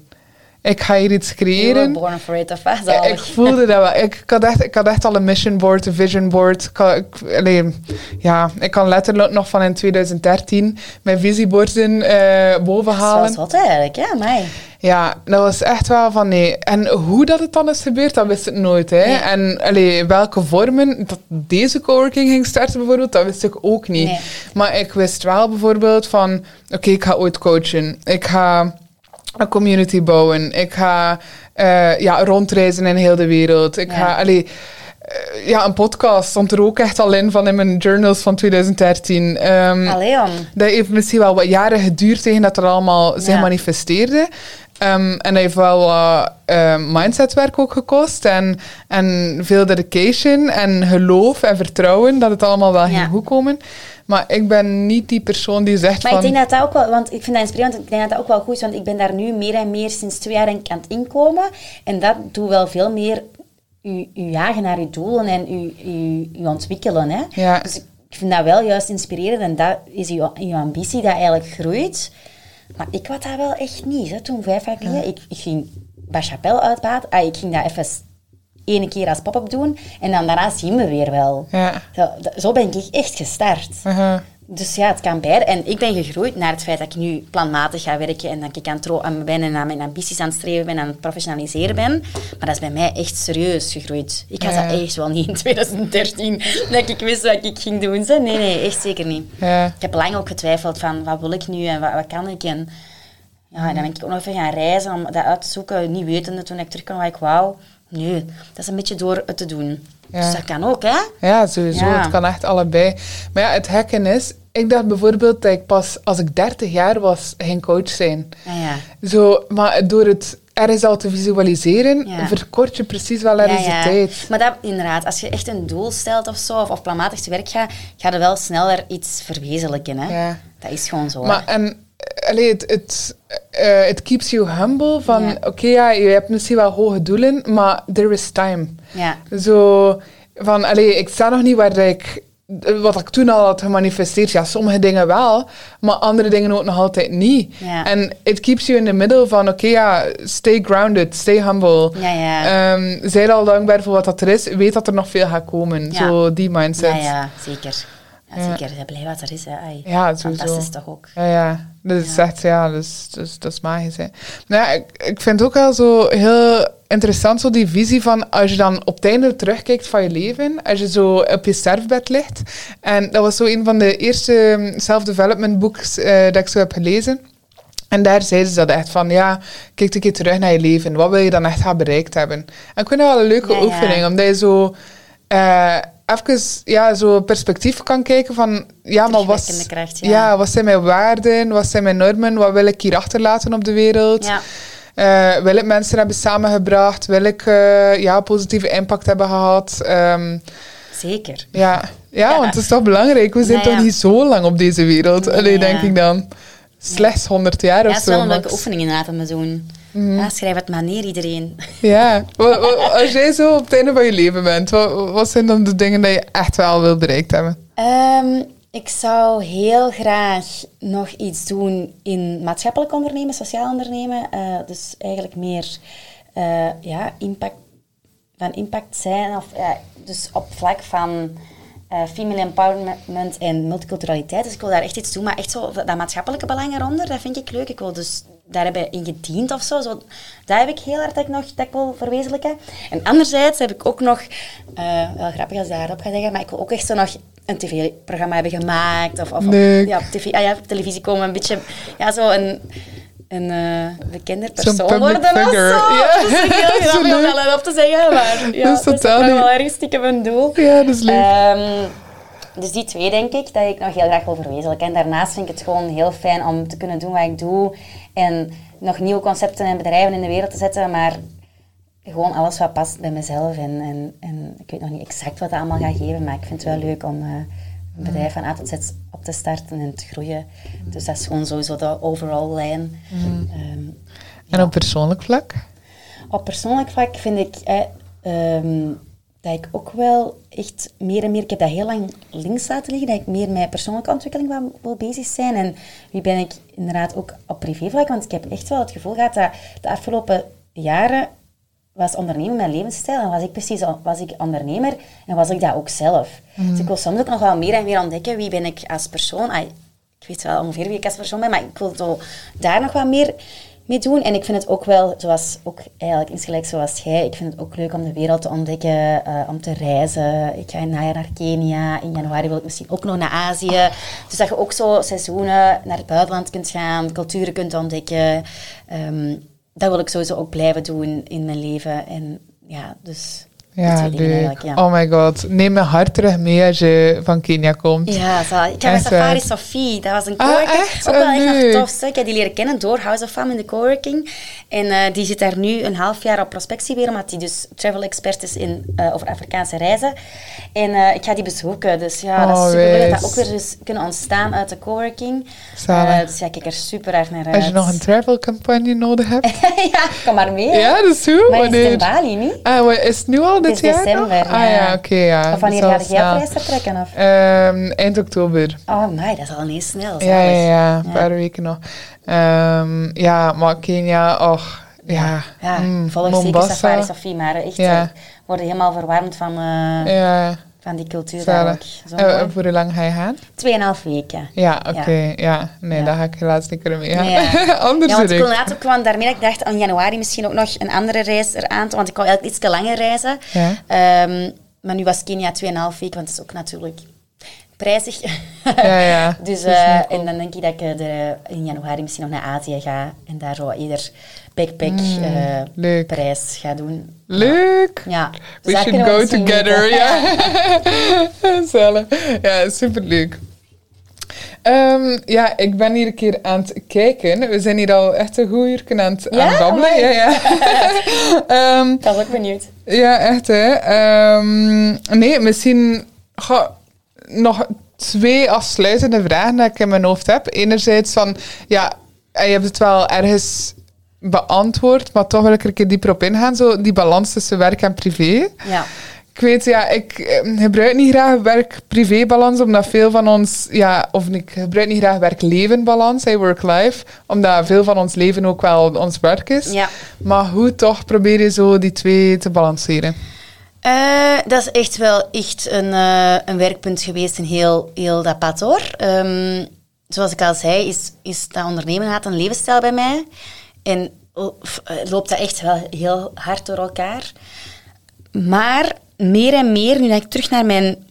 ik ga hier iets creëren. born for it, of wat? Ja, ik voelde dat wel. Ik, ik, had echt, ik had echt al een mission board, een vision board. Ik, had- ik, allee, ja, ik kan letterlijk nog van in 2013 mijn visieborden eh boven halen. Dat wel zot eigenlijk, ja, mij. Ja, dat was echt wel van nee. En hoe dat het dan is gebeurd, dat wist ik nooit. Hè. Nee. En allee, welke vormen dat deze coworking ging starten bijvoorbeeld, dat wist ik ook niet. Nee. Maar ik wist wel bijvoorbeeld van, oké, ik ga ooit coachen. Ik ga community bouwen. Ik ga eh, ja, rondreizen in heel de wereld. Ik Ja. ga, allee, eh, ja, een podcast stond er ook echt al in van in mijn journals van 2013. Ehm, Allee, dat heeft misschien wel wat jaren geduurd tegen dat er allemaal zich Ja. manifesteerde. Ehm, en dat heeft wel wat eh, mindsetwerk ook gekost. En, en veel dedication en geloof en vertrouwen dat het allemaal wel Ja. ging goed komen. Maar ik ben niet die persoon die zegt Maar van... ik denk dat dat ook wel, want ik vind dat inspirerend, ik denk dat dat ook wel goed is, want ik ben daar nu meer en meer sinds twee jaar aan het inkomen. En dat doet wel veel meer u, u jagen naar uw doelen en u, u, u ontwikkelen. Hè? Ja. Dus ik vind dat wel juist inspirerend en dat is uw, uw ambitie dat eigenlijk groeit. Maar ik was dat wel echt niet. Hè. Toen vijf jaar geleden, ik, ik ging bij Chapelle uitbaten. Ah, ik ging dat even ene keer als pop-up doen en dan daarna zien we weer wel. Ja. Zo, ben ik echt gestart. Uh-huh. dus ja, het kan beide. En ik ben gegroeid naar het feit dat ik nu planmatig ga werken en dat ik aan, ben en aan mijn ambities aan het streven ben, aan het professionaliseren ben. Maar dat is bij mij echt serieus gegroeid. Ik had Ja. dat echt wel niet in <laughs> 2013, dat ik wist wat ik ging doen. Zo. Nee, nee, echt zeker niet. Ja. Ik heb lang ook getwijfeld van, wat wil ik nu en wat, wat kan ik? En ja, dan ben ik ook nog even gaan reizen om dat uit te zoeken. Niet wetende toen ik terugkwam wat ik wou. Nee, dat is een beetje door het te doen. Ja. Dus dat kan ook, hè? Ja, sowieso. Ja. Het kan echt allebei. Maar ja, het hekken is... Ik dacht bijvoorbeeld dat ik pas als ik 30 jaar was, ging coach zijn. Ja, ja. Zo, maar door het ergens al te visualiseren, Ja. verkort je precies wel ergens Ja, ja. de tijd. Maar dat, inderdaad, als je echt een doel stelt of zo, of, of planmatig te werk gaat, ga je wel sneller iets verwezenlijken. Hè? Ja. Dat is gewoon zo. Maar en, allee, het, het, eh, keeps you humble. Van, oké, ja, je hebt misschien wel hoge doelen, maar there is time. Ja. Zo van, allee, ik sta nog niet waar ik, wat ik toen al had gemanifesteerd. Ja, sommige dingen wel, maar andere dingen ook nog altijd niet. En it keeps you in the middle van, oké, ja, stay grounded, stay humble. Ja, ja. Zij al dankbaar voor wat dat er is. Weet dat er nog veel gaat komen. Zo die mindset. ja, ja, zeker. Ja, zeker. Ja, blij wat er is. Hè. Ai. Ja, sowieso. Fantastisch toch ook. Ja, ja. Dat is Ja. echt, ja, dat is, dat is, magisch. Hè. Nou ja, ik, ik vind het ook wel zo heel interessant, zo die visie van als je dan op het einde terugkijkt van je leven, als je zo op je sterfbed ligt. En dat was zo een van de eerste um, self-development books eh, dat ik zo heb gelezen. En daar zeiden ze dat echt van, ja, kijk een keer terug naar je leven. Wat wil je dan echt gaan bereikt hebben? En ik vind dat wel een leuke Ja, oefening, omdat je zo... eh even ja, zo perspectief kan kijken van... Ja, maar wat, kracht, ja. ja, wat zijn mijn waarden? Wat zijn mijn normen? Wat wil ik hier achterlaten op de wereld? Ja. Eh, wil ik mensen hebben samengebracht? Wil ik eh, ja, positieve impact hebben gehad? Ehm, Zeker. ja. Ja, Ja. want het is toch belangrijk. We zijn Ja, toch ja. niet zo lang op deze wereld? Nee, Allee, ja. denk ik dan. Slechts 100 jaar Ja, of het is zo. wel een leuke oefening inderdaad om te doen. Mhm. Ja, schrijf het maar neer, iedereen. <laughs> Ja. Als jij zo op het einde van je leven bent, wat, wat zijn dan de dingen die je echt wel wil bereikt hebben? Ehm, ik zou heel graag nog iets doen in maatschappelijk ondernemen, sociaal ondernemen. Eh, dus eigenlijk meer eh, ja, impact, van impact zijn. Of, ja, dus op vlak van eh, female empowerment en multiculturaliteit. Dus ik wil daar echt iets doen, maar echt zo dat maatschappelijke belang eronder, dat vind ik leuk. Ik wil dus daar hebben in gediend of zo. zo dat heb ik heel hard dat ik nog dat ik wil verwezenlijken. En anderzijds heb ik ook nog, eh, wel grappig als daarop ga zeggen, maar ik wil ook echt zo nog een tv-programma hebben gemaakt. Of, of op, ja, op, tv, ah ja, op televisie komen, een beetje, ja, zo een, een eh, persoon worden of figure, zo. ja. Dat is heel <laughs> grappig om dat op te zeggen, maar ja, Dat is totaal wel ergens stiekem een doel. Ja, dat is leuk. Ehm, dus die twee denk ik dat ik nog heel graag wil verwezenlijken. En daarnaast vind ik het gewoon heel fijn om te kunnen doen wat ik doe. En nog nieuwe concepten en bedrijven in de wereld te zetten. Maar gewoon alles wat past bij mezelf. En, en, en ik weet nog niet exact wat dat allemaal gaat geven. Maar ik vind het wel leuk om eh, een bedrijf van A tot Z op te starten en te groeien. Dus dat is gewoon sowieso de overall lijn. Ehm, En op persoonlijk vlak? op persoonlijk vlak vind ik eh, ehm, dat ik ook wel echt meer en meer, ik heb dat heel lang links laten liggen, dat ik meer met persoonlijke ontwikkeling wil, bezig zijn. En nu ben ik inderdaad ook op privévlak, want ik heb echt wel het gevoel gehad dat de afgelopen jaren was ondernemen mijn levensstijl. En was ik precies was ik ondernemer en was ik dat ook zelf. Dus ik wil soms ook nog wel meer en meer ontdekken wie ben ik als persoon. Ah, ik weet wel ongeveer wie ik als persoon ben, maar ik wil daar nog wat meer mee doen. En ik vind het ook wel, zoals ook eigenlijk insgelijks zoals jij, ik vind het ook leuk om de wereld te ontdekken, eh, om te reizen. Ik ga in najaar naar Kenia, in januari wil ik misschien ook nog naar Azië. Dus dat je ook zo seizoenen naar het buitenland kunt gaan, culturen kunt ontdekken. Ehm, dat wil ik sowieso ook blijven doen in mijn leven. En ja, dus Ja, leuk. ja. Oh my god. Neem mijn hart terug mee als je van Kenia komt. Ja, zo. ik heb Echt Safari. Sophie, dat was een Ah, coworking. echt? Ook wel Ah, echt nog tof. Ik heb die leren kennen door House of Fam in de coworking. En eh, die zit daar nu een half jaar op prospectie weer, omdat die dus travel expert is in, eh, over Afrikaanse reizen. En eh, ik ga die bezoeken. Dus ja, dat Oh, is super leuk dat ook weer dus kunnen ontstaan uit de coworking. Dus ja, ik kijk er super erg naar uit. Als je nog een travel campagne nodig hebt. <laughs> ja, kom maar mee. hè. ja, dat is goed. Maar is in? Bali niet? Ah, is het nu al dit is jaar december, Ah ja. ja, oké, ja. Of wanneer dat ga is jij op snel. reis vertrekken? Of? Ehm, eind oktober. Oh, my, dat is al ineens snel. Ja, ja, ja. Een paar weken nog. Ehm, ja, maar Kenia, och, ja. Ja, mm, volg zeker. Safari Sophie, maar echt, Ja. eh, worden helemaal verwarmd van... eh, Ja, van die cultuur daar ook. Zo Eh, voor hoe lang ga je gaan? Tweeënhalf weken. Ja, oké. Ja. Nee, Ja. daar ga ik helaas niet kunnen mee gaan. Nee, ja. <laughs> Anders ja, want ik gewoon daarmee dat ik dacht in januari misschien ook nog een andere reis eraan te, want ik wou eigenlijk iets te langer reizen. Ja. Ehm, maar nu was Kenia 2,5 weken, want het is ook natuurlijk prijzig. Ja, ja. <laughs> dus, eh, en dan denk ik dat ik eh, de, in januari misschien nog naar Azië ga en daar zo ieder backpack Mm, eh, prijs ga doen. Leuk! Ja. We Dus should go together, ja. <laughs> Ja, superleuk. Ehm, ja, ik ben hier een keer aan het kijken. We zijn hier al echt een goed uur aan het, Ja? aan babbelen. Ja, ja. <laughs> Ehm, Ik was ook benieuwd. ja, echt hè. Ehm, nee, misschien goh, nog twee afsluitende vragen dat ik in mijn hoofd heb. Enerzijds van, ja, je hebt het wel ergens beantwoord, maar toch wil ik er een keer dieper op ingaan. Zo, die balans tussen werk en privé. Ja. Ik weet, ja, ik eh, gebruik niet graag werk-privé-balans, omdat veel van ons, ja, of ik gebruik niet graag werk-leven-balans, hey, work-life, omdat veel van ons leven ook wel ons werk is. Ja. Maar hoe toch probeer je zo die twee te balanceren? Eh, dat is echt wel echt een, eh, een werkpunt geweest in heel, heel dat pad hoor. Ehm, zoals ik al zei, is, is dat ondernemen een levensstijl bij mij. En eh, loopt dat echt wel heel hard door elkaar. Maar meer en meer, nu dat ik terug naar mijn,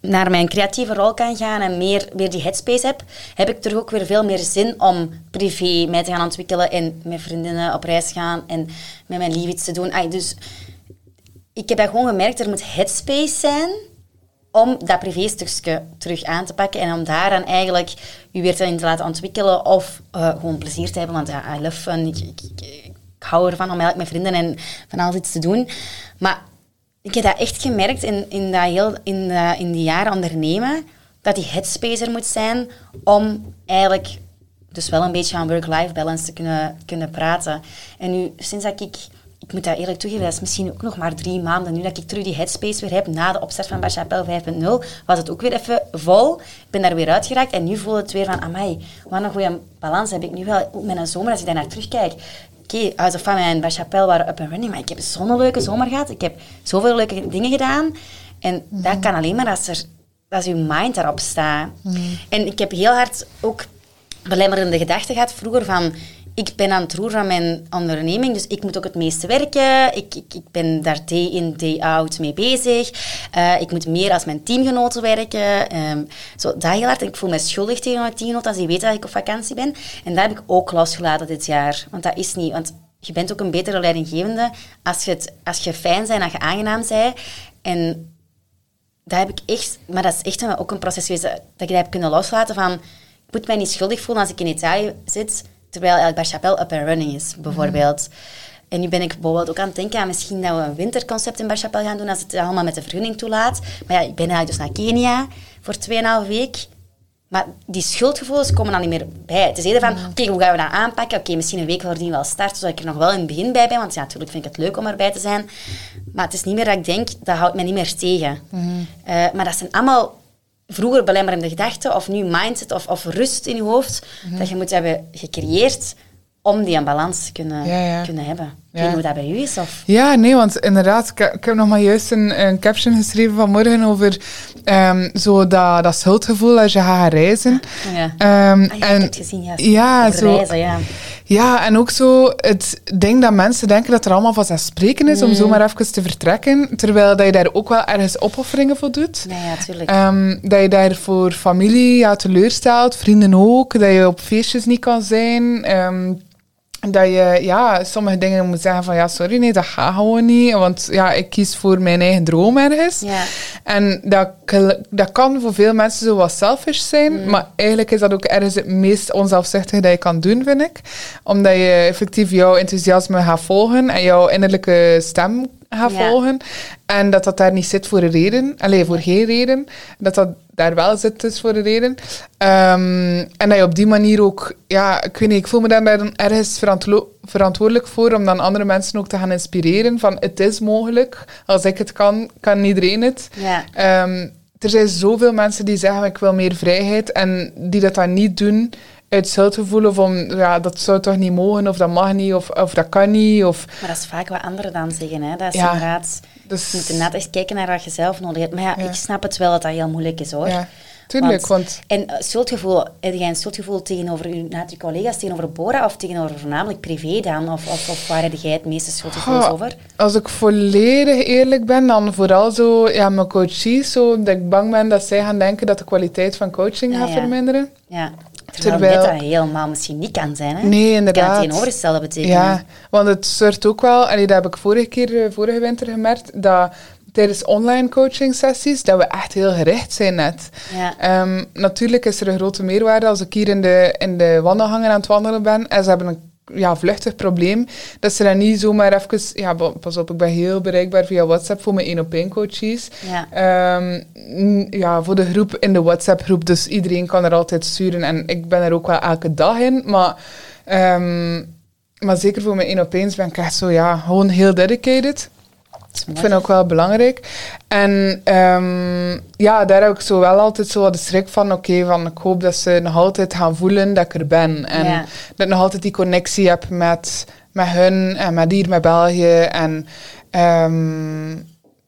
naar mijn creatieve rol kan gaan en meer weer die headspace heb, heb ik terug ook weer veel meer zin om privé mij te gaan ontwikkelen en met vriendinnen op reis gaan en met mijn lief iets te doen. Dus ik heb dat gewoon gemerkt, er moet headspace zijn om dat privéstukje terug aan te pakken en om daar dan eigenlijk je weer te, laten ontwikkelen of eh, gewoon plezier te hebben, want ja, I love. Ik, ik, ik, ik hou ervan om eigenlijk met vrienden en van alles iets te doen. Maar ik heb dat echt gemerkt in, in, dat heel, in, in die jaren ondernemen, dat die headspace er moet zijn om eigenlijk dus wel een beetje aan work-life balance te kunnen, kunnen praten. En nu, sinds dat ik, ik moet dat eerlijk toegeven, dat is misschien ook nog maar drie maanden, nu dat ik terug die headspace weer heb na de opstart van Bachapel 5.0, was het ook weer even vol. Ik ben daar weer uitgeraakt en nu voel het weer van, amai, wat een goede balans heb ik nu wel, ook met een zomer, als ik daar naar terugkijk. Oké, House of Fame en Bachapel waren up and running, maar ik heb zo'n leuke zomer gehad. Ik heb zoveel leuke dingen gedaan. En dat kan alleen maar als, er, als je mind daarop staat. En ik heb heel hard ook belemmerende gedachten gehad vroeger van... Ik ben aan het roer van mijn onderneming, dus ik moet ook het meeste werken. Ik, ik, ik ben daar day in, day out mee bezig. Eh, ik moet meer als mijn teamgenoten werken. Ehm, zo, dat ik voel me schuldig tegen mijn teamgenoten als die weten dat ik op vakantie ben. En dat heb ik ook losgelaten dit jaar. Want dat is niet... Want je bent ook een betere leidinggevende als je, het, als je fijn bent, als je aangenaam bent. En dat heb ik echt, maar dat is echt ook een proces geweest dat dat ik dat heb kunnen loslaten van, ik moet mij niet schuldig voelen als ik in Italië zit, terwijl eigenlijk Barchapel up and running is, bijvoorbeeld. En nu ben ik bijvoorbeeld ook aan het denken aan misschien dat we een winterconcept in Barchapel gaan doen, als het allemaal met de vergunning toelaat. Maar ja, ik ben eigenlijk dus naar Kenia voor 2,5 week. Maar die schuldgevoelens komen dan niet meer bij. Het is eerder van, oké, hoe gaan we dat aanpakken? Oké, misschien een week voordien wel starten, zodat ik er nog wel in het begin bij ben. Want ja, natuurlijk vind ik het leuk om erbij te zijn. Maar het is niet meer dat ik denk, dat houdt mij niet meer tegen. Eh, maar dat zijn allemaal vroeger belemmerende gedachten of nu mindset of, of rust in je hoofd dat je moet hebben gecreëerd om die een balans te kunnen, Ja, ja. kunnen hebben. Ik weet hoe dat bij u is. Of... Ja, nee, want inderdaad, ik, heb- ik heb nog maar juist een, een caption geschreven vanmorgen over ehm, zo dat, dat schuldgevoel als je gaat reizen. Ja. Ehm, Ah, ik en heb het gezien, ja. ja, Op zo, reizen, ja. Ja, en ook zo het ding dat mensen denken dat er allemaal vanzelfsprekend is Mm. om zomaar even te vertrekken, terwijl dat je daar ook wel ergens opofferingen voor doet. Nee, ja, tuurlijk. Ehm, dat je daar voor familie ja, teleurstelt, vrienden ook, dat je op feestjes niet kan zijn. ehm, dat je ja, sommige dingen moet zeggen van ja, sorry, nee, dat gaat gewoon niet. Want ja, ik kies voor mijn eigen droom ergens. En dat, dat kan voor veel mensen zo wat selfish zijn, Mm. maar eigenlijk is dat ook ergens het meest onzelfzuchtige dat je kan doen, vind ik. Omdat je effectief jouw enthousiasme gaat volgen en jouw innerlijke stem Ja. volgen. En dat dat daar niet zit voor een reden, alleen voor geen reden. Dat dat daar wel zit dus voor een reden. Ehm, en dat je op die manier ook, ja, ik weet niet, ik voel me daar dan ergens verantwo- verantwoordelijk voor om dan andere mensen ook te gaan inspireren van het is mogelijk. Als ik het kan, kan iedereen het. Ja. Ehm, er zijn zoveel mensen die zeggen ik wil meer vrijheid en die dat dan niet doen uit schuldgevoel of om, ja, dat zou toch niet mogen of dat mag niet of, of dat kan niet. Of, Maar dat is vaak wat anderen dan zeggen. Hè. Dat is Ja. inderdaad... Dus, Je moet inderdaad echt kijken naar wat je zelf nodig hebt. Maar ja, Ja. ik snap het wel dat dat heel moeilijk is hoor. ja, tuurlijk. Want, En eh, schuldgevoel, heb jij een schuldgevoel tegenover je, collega's, tegenover Bora of tegenover voornamelijk privé dan? Of, of, of waar heb jij het meeste schuldgevoel over? als ik volledig eerlijk ben, dan vooral zo, ja, mijn coaches, zo, dat ik bang ben dat zij gaan denken dat de kwaliteit van coaching gaat ja. verminderen. Ja. Terwijl, dat helemaal misschien niet kan zijn. Hè? Nee, Het kan inderdaad. het tegenovergestelde betekenen. Ja, want het zorgt ook wel, en dat heb ik vorige keer, eh, vorige winter gemerkt, dat tijdens online coaching sessies, dat we echt heel gericht zijn net. Ja. Ehm, natuurlijk is er een grote meerwaarde als ik hier in de, in de wandelgangen aan het wandelen ben en ze hebben een ja, vluchtig probleem, dat ze dan niet zomaar even... Ja, pas op, ik ben heel bereikbaar via WhatsApp voor mijn één-op-één coaches. Ja. Ehm, ja, voor de groep in de WhatsApp-groep, dus iedereen kan er altijd sturen en ik ben er ook wel elke dag in, maar... ehm, maar zeker voor mijn één op eens ben ik echt zo, ja, gewoon heel dedicated. Ik vind het ook wel belangrijk. En ehm, ja, daar heb ik zo wel altijd zo wat de schrik van. Oké, van ik hoop dat ze nog altijd gaan voelen dat ik er ben. En Ja. dat ik nog altijd die connectie heb met, met hun en met hier, met België. En ehm,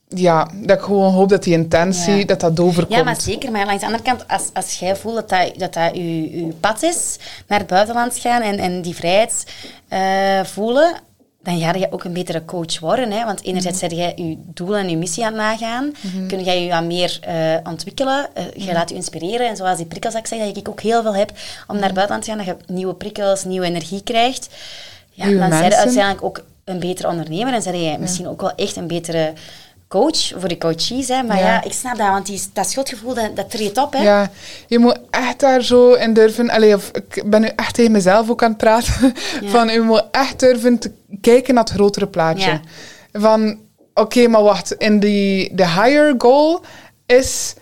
ja, dat ik gewoon hoop dat die intentie, Ja. dat dat overkomt. Ja, maar zeker. Maar langs de andere kant, als, als jij voelt dat dat, dat, uw pad is naar het buitenland gaan en, en die vrijheid eh, voelen, dan ga je ook een betere coach worden. Hè? Want enerzijds Mhm. zet jij je doelen en je missie aan het nagaan. Kun jij je wat meer eh, ontwikkelen. Eh, je Mhm. laat je inspireren. En zoals die prikkels, dat ik zeg, dat ik ook heel veel heb om Mhm. naar het buitenland te gaan, dat je nieuwe prikkels, nieuwe energie krijgt. Ja, Nieuwe dan zijn je uiteindelijk ook een betere ondernemer en zijn je misschien ook wel echt een betere coach voor de coaches. Hè. Maar Ja. ja. ik snap dat, want die, dat schuldgevoel, dat, dat treedt op. Hè. Ja, je moet echt daar zo in durven. Allee, of, ik ben nu echt tegen mezelf ook aan het praten. <laughs> Ja. Van, je moet echt durven te kijken naar het grotere plaatje. Ja. Van, oké, maar wacht. In die, de higher goal is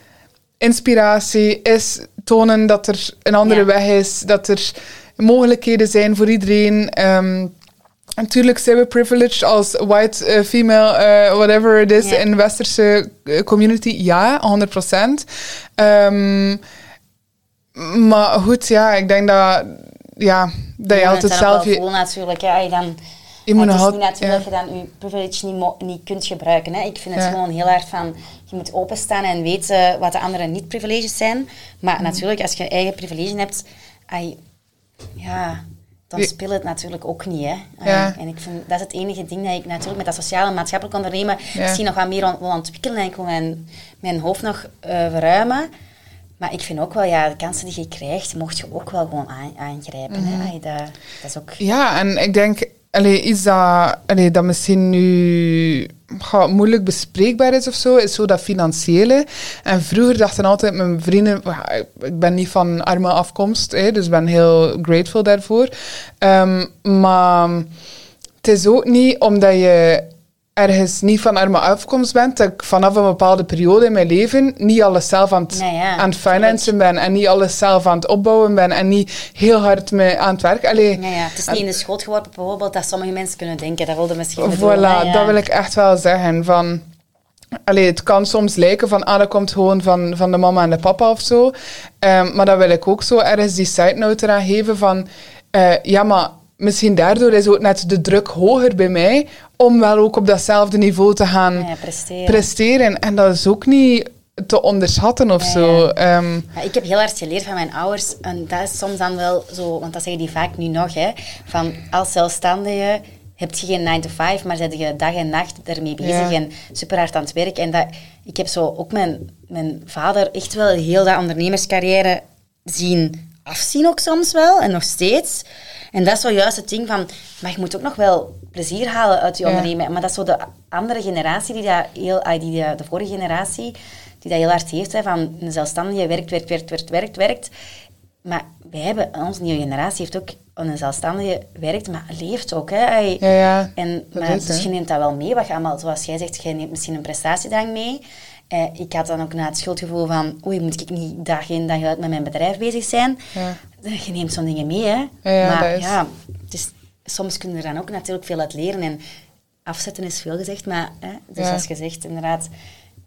inspiratie, is tonen dat er een andere weg is, dat er mogelijkheden zijn voor iedereen. Ehm, Natuurlijk zijn we privileged als white eh, female, eh, whatever it is, in de westerse eh, community. Ja, 100%. Ehm, maar goed, ja, ik denk dat, ja, dat je altijd zelf... Je, natuurlijk. Ja, je dan, je moet het is niet natuurlijk ja. dat je dan je privilege niet, niet kunt gebruiken. Hè. Ik vind het Ja. gewoon heel hard van... Je moet openstaan en weten wat de andere niet-privileges zijn. Maar Mhm. natuurlijk, als je eigen privilege hebt... ja, dan speelt het natuurlijk ook niet. Hè. Ja. En ik vind, dat is het enige ding dat ik natuurlijk met dat sociale en maatschappelijk ondernemen... Ja. misschien nog wat meer wil ontwikkelen. En ik wil mijn, mijn hoofd nog eh, verruimen. Maar ik vind ook wel, ja, de kansen die je krijgt, mocht je ook wel gewoon aan- aangrijpen. Mhm. hè. Ai, dat, dat is ook... Ja, en ik denk, allee, iets dat, allee, dat misschien nu moeilijk bespreekbaar is of zo, is zo dat financiële. En vroeger dachten altijd mijn vrienden, ik- ben niet van arme afkomst, hè, dus ben heel grateful daarvoor. Ehm, maar het is ook niet omdat je ergens niet van arme afkomst bent, dat ik vanaf een bepaalde periode in mijn leven niet alles zelf aan het, ja, aan het financen ben en niet alles zelf aan het opbouwen ben en niet heel hard me aan het werk. Allee, Ja, ja, het is niet in de schoot geworpen bijvoorbeeld dat sommige mensen kunnen denken. Dat wilde misschien Voilà, ja. dat wil ik echt wel zeggen. Van, allee, het kan soms lijken van, ah, dat komt gewoon van, van de mama en de papa of zo. Ehm, maar dan wil ik ook zo ergens die side note eraan geven van, eh, ja, maar misschien daardoor is ook net de druk hoger bij mij om wel ook op datzelfde niveau te gaan Ja, presteren. presteren. En dat is ook niet te onderschatten of zo. ja. Ehm, Ja, ik heb heel hard geleerd van mijn ouders. En dat is soms dan wel zo, want dat zeggen die vaak nu nog. Hè, van als zelfstandige heb je geen 9 to 5, maar zit je dag en nacht ermee bezig Ja. en super hard aan het werk. En dat, ik heb zo ook mijn, mijn vader echt wel heel dat ondernemerscarrière zien afzien ook soms wel, en nog steeds. En dat is zo juist het ding van, maar je moet ook nog wel plezier halen uit je Ja. ondernemen. Maar dat is zo de andere generatie, die dat heel, die, de, de vorige generatie, die dat heel hard heeft, hè, van een zelfstandige werkt, werkt, werkt, werkt, werkt, werkt. Maar wij hebben, onze nieuwe generatie heeft ook een zelfstandige werkt, maar leeft ook. Hè. Ja, ja. En, dat maar, is, dus je neemt dat wel mee, wat je allemaal, zoals jij zegt, jij neemt misschien een prestatiedrang mee. Eh, ik had dan ook na het schuldgevoel van, oei, moet ik niet dag in dag uit met mijn bedrijf bezig zijn? Ja. Je neemt zo'n dingen mee, hè. Ja, ja, maar is- ja, het is, soms kun je er dan ook natuurlijk veel uit leren. En afzetten is veel gezegd, maar hè, dus Ja. als je zegt, inderdaad,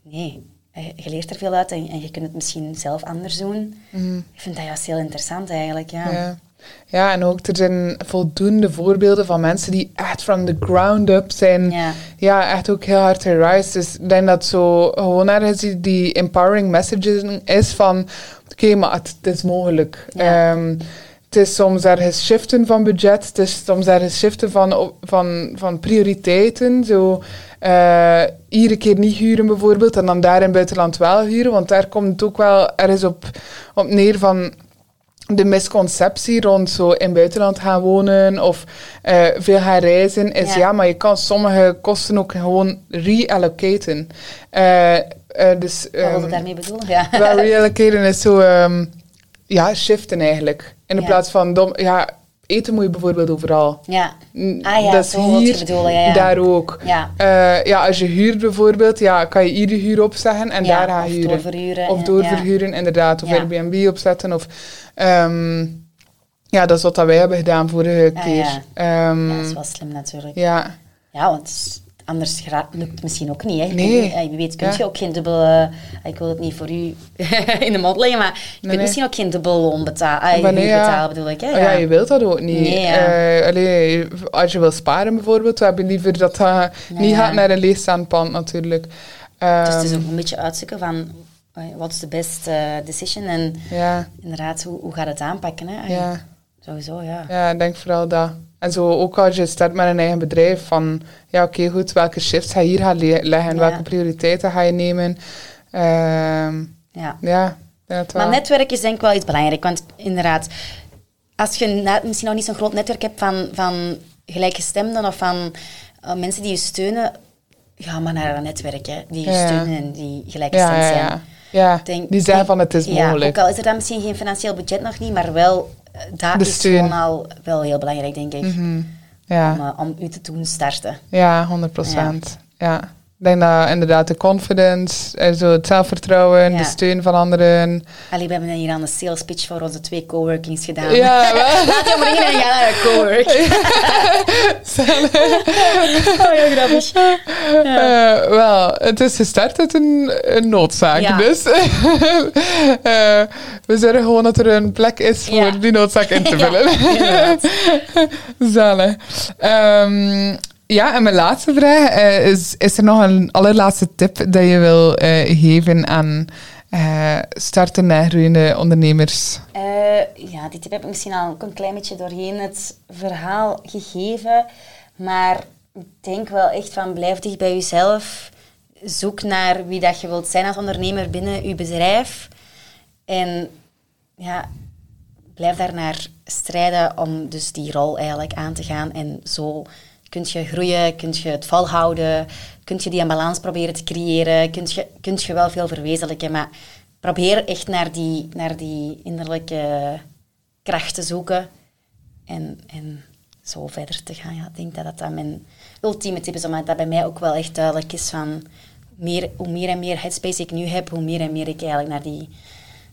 nee, eh, je leert er veel uit en, en je kunt het misschien zelf anders doen. Ik vind dat juist heel interessant eigenlijk, ja. Ja. Ja, en ook er zijn voldoende voorbeelden van mensen die echt from the ground up zijn. Ja. Ja, echt ook heel hard gerise. Dus ik denk dat zo gewoon ergens die, die empowering messaging is van... Oké, maar het, het is mogelijk. Ja. Ehm, het is soms ergens shiften van budget. Het is soms ergens shiften van, van, van prioriteiten. Zo, eh, iedere keer niet huren bijvoorbeeld. En dan daar in het buitenland wel huren. Want daar komt het ook wel ergens op, op neer van de misconceptie rond zo in het buitenland gaan wonen of eh, veel gaan reizen, is ja. Ja. maar je kan sommige kosten ook gewoon reallocaten. Eh, eh, dus Wat wil je ehm, daarmee bedoelen? Ja. wel reallocaten is zo, ehm, ja, shiften eigenlijk. In de Ja. plaats van, dom, ja, eten moet je bijvoorbeeld overal. ja. Ah ja, dat is hier, bedoelen, ja, ja. daar ook. Ja. Eh, ja, als je huurt bijvoorbeeld, ja, kan je iedere huur opzeggen en daar gaan of huren. doorverhuren, Of doorverhuren, inderdaad. Of. Airbnb opzetten. Of, ehm, ja, dat is wat dat wij hebben gedaan vorige Ah, keer. ja. Ja, dat is wel slim natuurlijk. ja. Ja, want anders lukt het misschien ook niet. Hè. Je Nee. kunt niet- eh, weet kun Ja. je ook geen dubbele... eh, Ik wil het niet voor u <laughs> in de mond leggen, maar je kunt nee. misschien ook geen dubbel loon betalen. Maar nee, ja. betalen bedoel ik. Hè? Oh ja, je wilt dat ook niet. Nee, ja. Eh, allee, als je wil sparen bijvoorbeeld, we hebben liever dat dat niet ja. gaat naar een leegstaand pand natuurlijk. Dus het is Ehm, ook een beetje uitzoeken van... Wat is de best eh, decision? En ja, inderdaad, hoe, hoe gaat het aanpakken? Hè? ja. Sowieso, ja. Ja, ik denk vooral dat. En zo ook als je start met een eigen bedrijf, van ja, oké, goed, welke shifts ga je hier gaan le- leggen, Ja. welke prioriteiten ga je nemen. Ehm, ja. ja, dat. Maar netwerk is denk ik wel iets belangrijk. Want inderdaad, als je misschien nog niet zo'n groot netwerk hebt van, van gelijkgestemden of van eh, mensen die je steunen, ga maar naar een netwerk hè, die je Ja. steunen en die gelijkgestemd zijn. ja. ja Denk- die zeggen van het is ja, mogelijk. Ook al is er dan misschien geen financieel budget nog niet, maar wel, dat De is steun. gewoon al wel heel belangrijk, denk ik. Mhm. ja. Om, eh, om u te doen starten. ja, 100 procent. Ja. Denk dat inderdaad de confidence, en zo het zelfvertrouwen, Ja. de steun van anderen. Allee, we hebben hier aan een sales pitch voor onze twee coworkings gedaan. Ja, <laughs> wel. Laat je maar in en ga naar een cowork. <laughs> oh, heel grappig. Eh, wel, het is gestart uit een, een noodzaak. Ja. Dus <laughs> eh, we zeggen gewoon dat er een plek is voor Ja. die noodzaak in te Ja, vullen. Zalig. Ehm, ja, en mijn laatste vraag eh, is: is er nog een allerlaatste tip dat je wil eh, geven aan eh starten en groeiende ondernemers? Ja, die tip heb ik misschien al een klein beetje doorheen het verhaal gegeven. Maar ik denk wel echt van blijf dicht bij jezelf. Zoek naar wie dat je wilt zijn als ondernemer binnen je bedrijf. En ja, blijf daarnaar strijden om dus die rol eigenlijk aan te gaan. En zo kun je groeien, kun je het volhouden, kun je die balans proberen te creëren, kun je, kun je wel veel verwezenlijken. Maar probeer echt naar die, naar die innerlijke kracht te zoeken en, en zo verder te gaan. Ja, ik denk dat dat mijn ultieme tip is, omdat dat bij mij ook wel echt duidelijk is van meer, hoe meer en meer headspace ik nu heb, hoe meer en meer ik eigenlijk naar, die,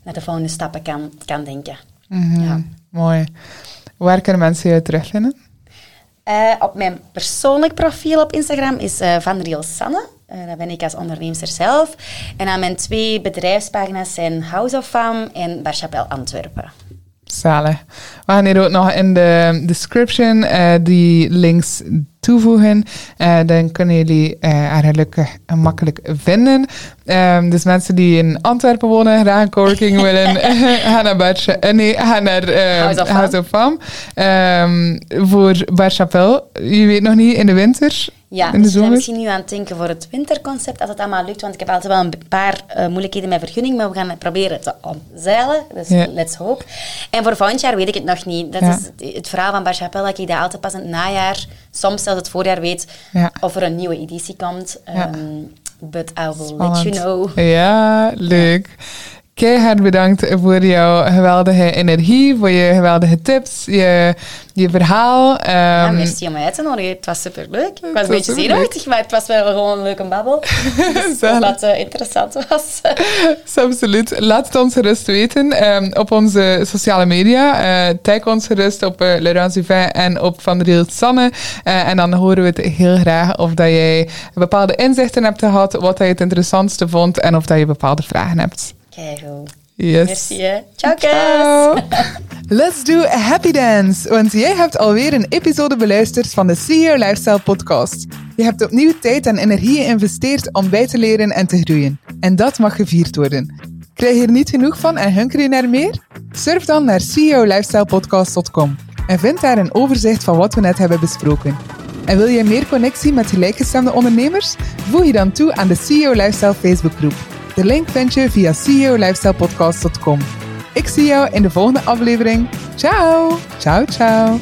naar de volgende stappen kan, kan denken. Mhm, Ja. Mooi. Waar kunnen mensen je terugvinden? Eh, op mijn persoonlijk profiel op Instagram is eh Van Riel Sanne. Eh dat ben ik als onderneemster zelf. En aan mijn twee bedrijfspagina's zijn House of Fam en Bar Chapelle Antwerpen. Zalig. We gaan hier ook nog in de description eh, die links toevoegen. Eh, dan kunnen jullie eh, haar gelukkig en makkelijk vinden. Ehm, dus mensen die in Antwerpen wonen, graag een coworking <laughs> willen, gaan naar Bar eh, nee, gaan naar House of Fam. House of Fam. Ehm, voor Bar Chapelle, je weet nog niet, in de winter, Ja, dus we zijn zomer. misschien nu aan het denken voor het winterconcept, als het allemaal lukt. Want ik heb altijd wel een paar eh, moeilijkheden met vergunning, maar we gaan het proberen te omzeilen. Dus Ja. let's hope. En voor volgend jaar weet ik het nog niet. Dat Ja. is het, het verhaal van Bar Chapelle, dat ik dat altijd pas in het najaar, soms zelfs het voorjaar weet, Ja. of er een nieuwe editie komt. Ehm, but I will let you know. Ja, leuk. Keihard bedankt voor jouw geweldige energie, voor je geweldige tips, je, je verhaal. Ja, Ehm, merci om mij uit te nodigen. Het was superleuk. Ik was een beetje zenuwachtig, maar het was wel gewoon een leuke babbel. <laughs> Dus dat het interessant was. <laughs> Absoluut. Laat het ons gerust weten ehm, op onze sociale media. Eh tag ons gerust op uh, Laurent Suvin en op Van Riel Sanne. Eh, en dan horen we het heel graag of dat jij bepaalde inzichten hebt gehad, wat dat je het interessantste vond en of dat je bepaalde vragen hebt. Kijk. Yes. Merci, hè. Ciao, Ciao. <laughs> <laughs> Let's do a happy dance, want jij hebt alweer een episode beluisterd van de CEO Lifestyle podcast. Je hebt opnieuw tijd en energie geïnvesteerd om bij te leren en te groeien. En dat mag gevierd worden. Krijg je er niet genoeg van en hunker je naar meer? Surf dan naar ceolifestylepodcast.com en vind daar een overzicht van wat we net hebben besproken. En wil je meer connectie met gelijkgestemde ondernemers? Voeg je dan toe aan de CEO Lifestyle Facebookgroep. De link vind je via ceolifestylepodcast.com. Ik zie jou in de volgende aflevering. Ciao! Ciao, ciao!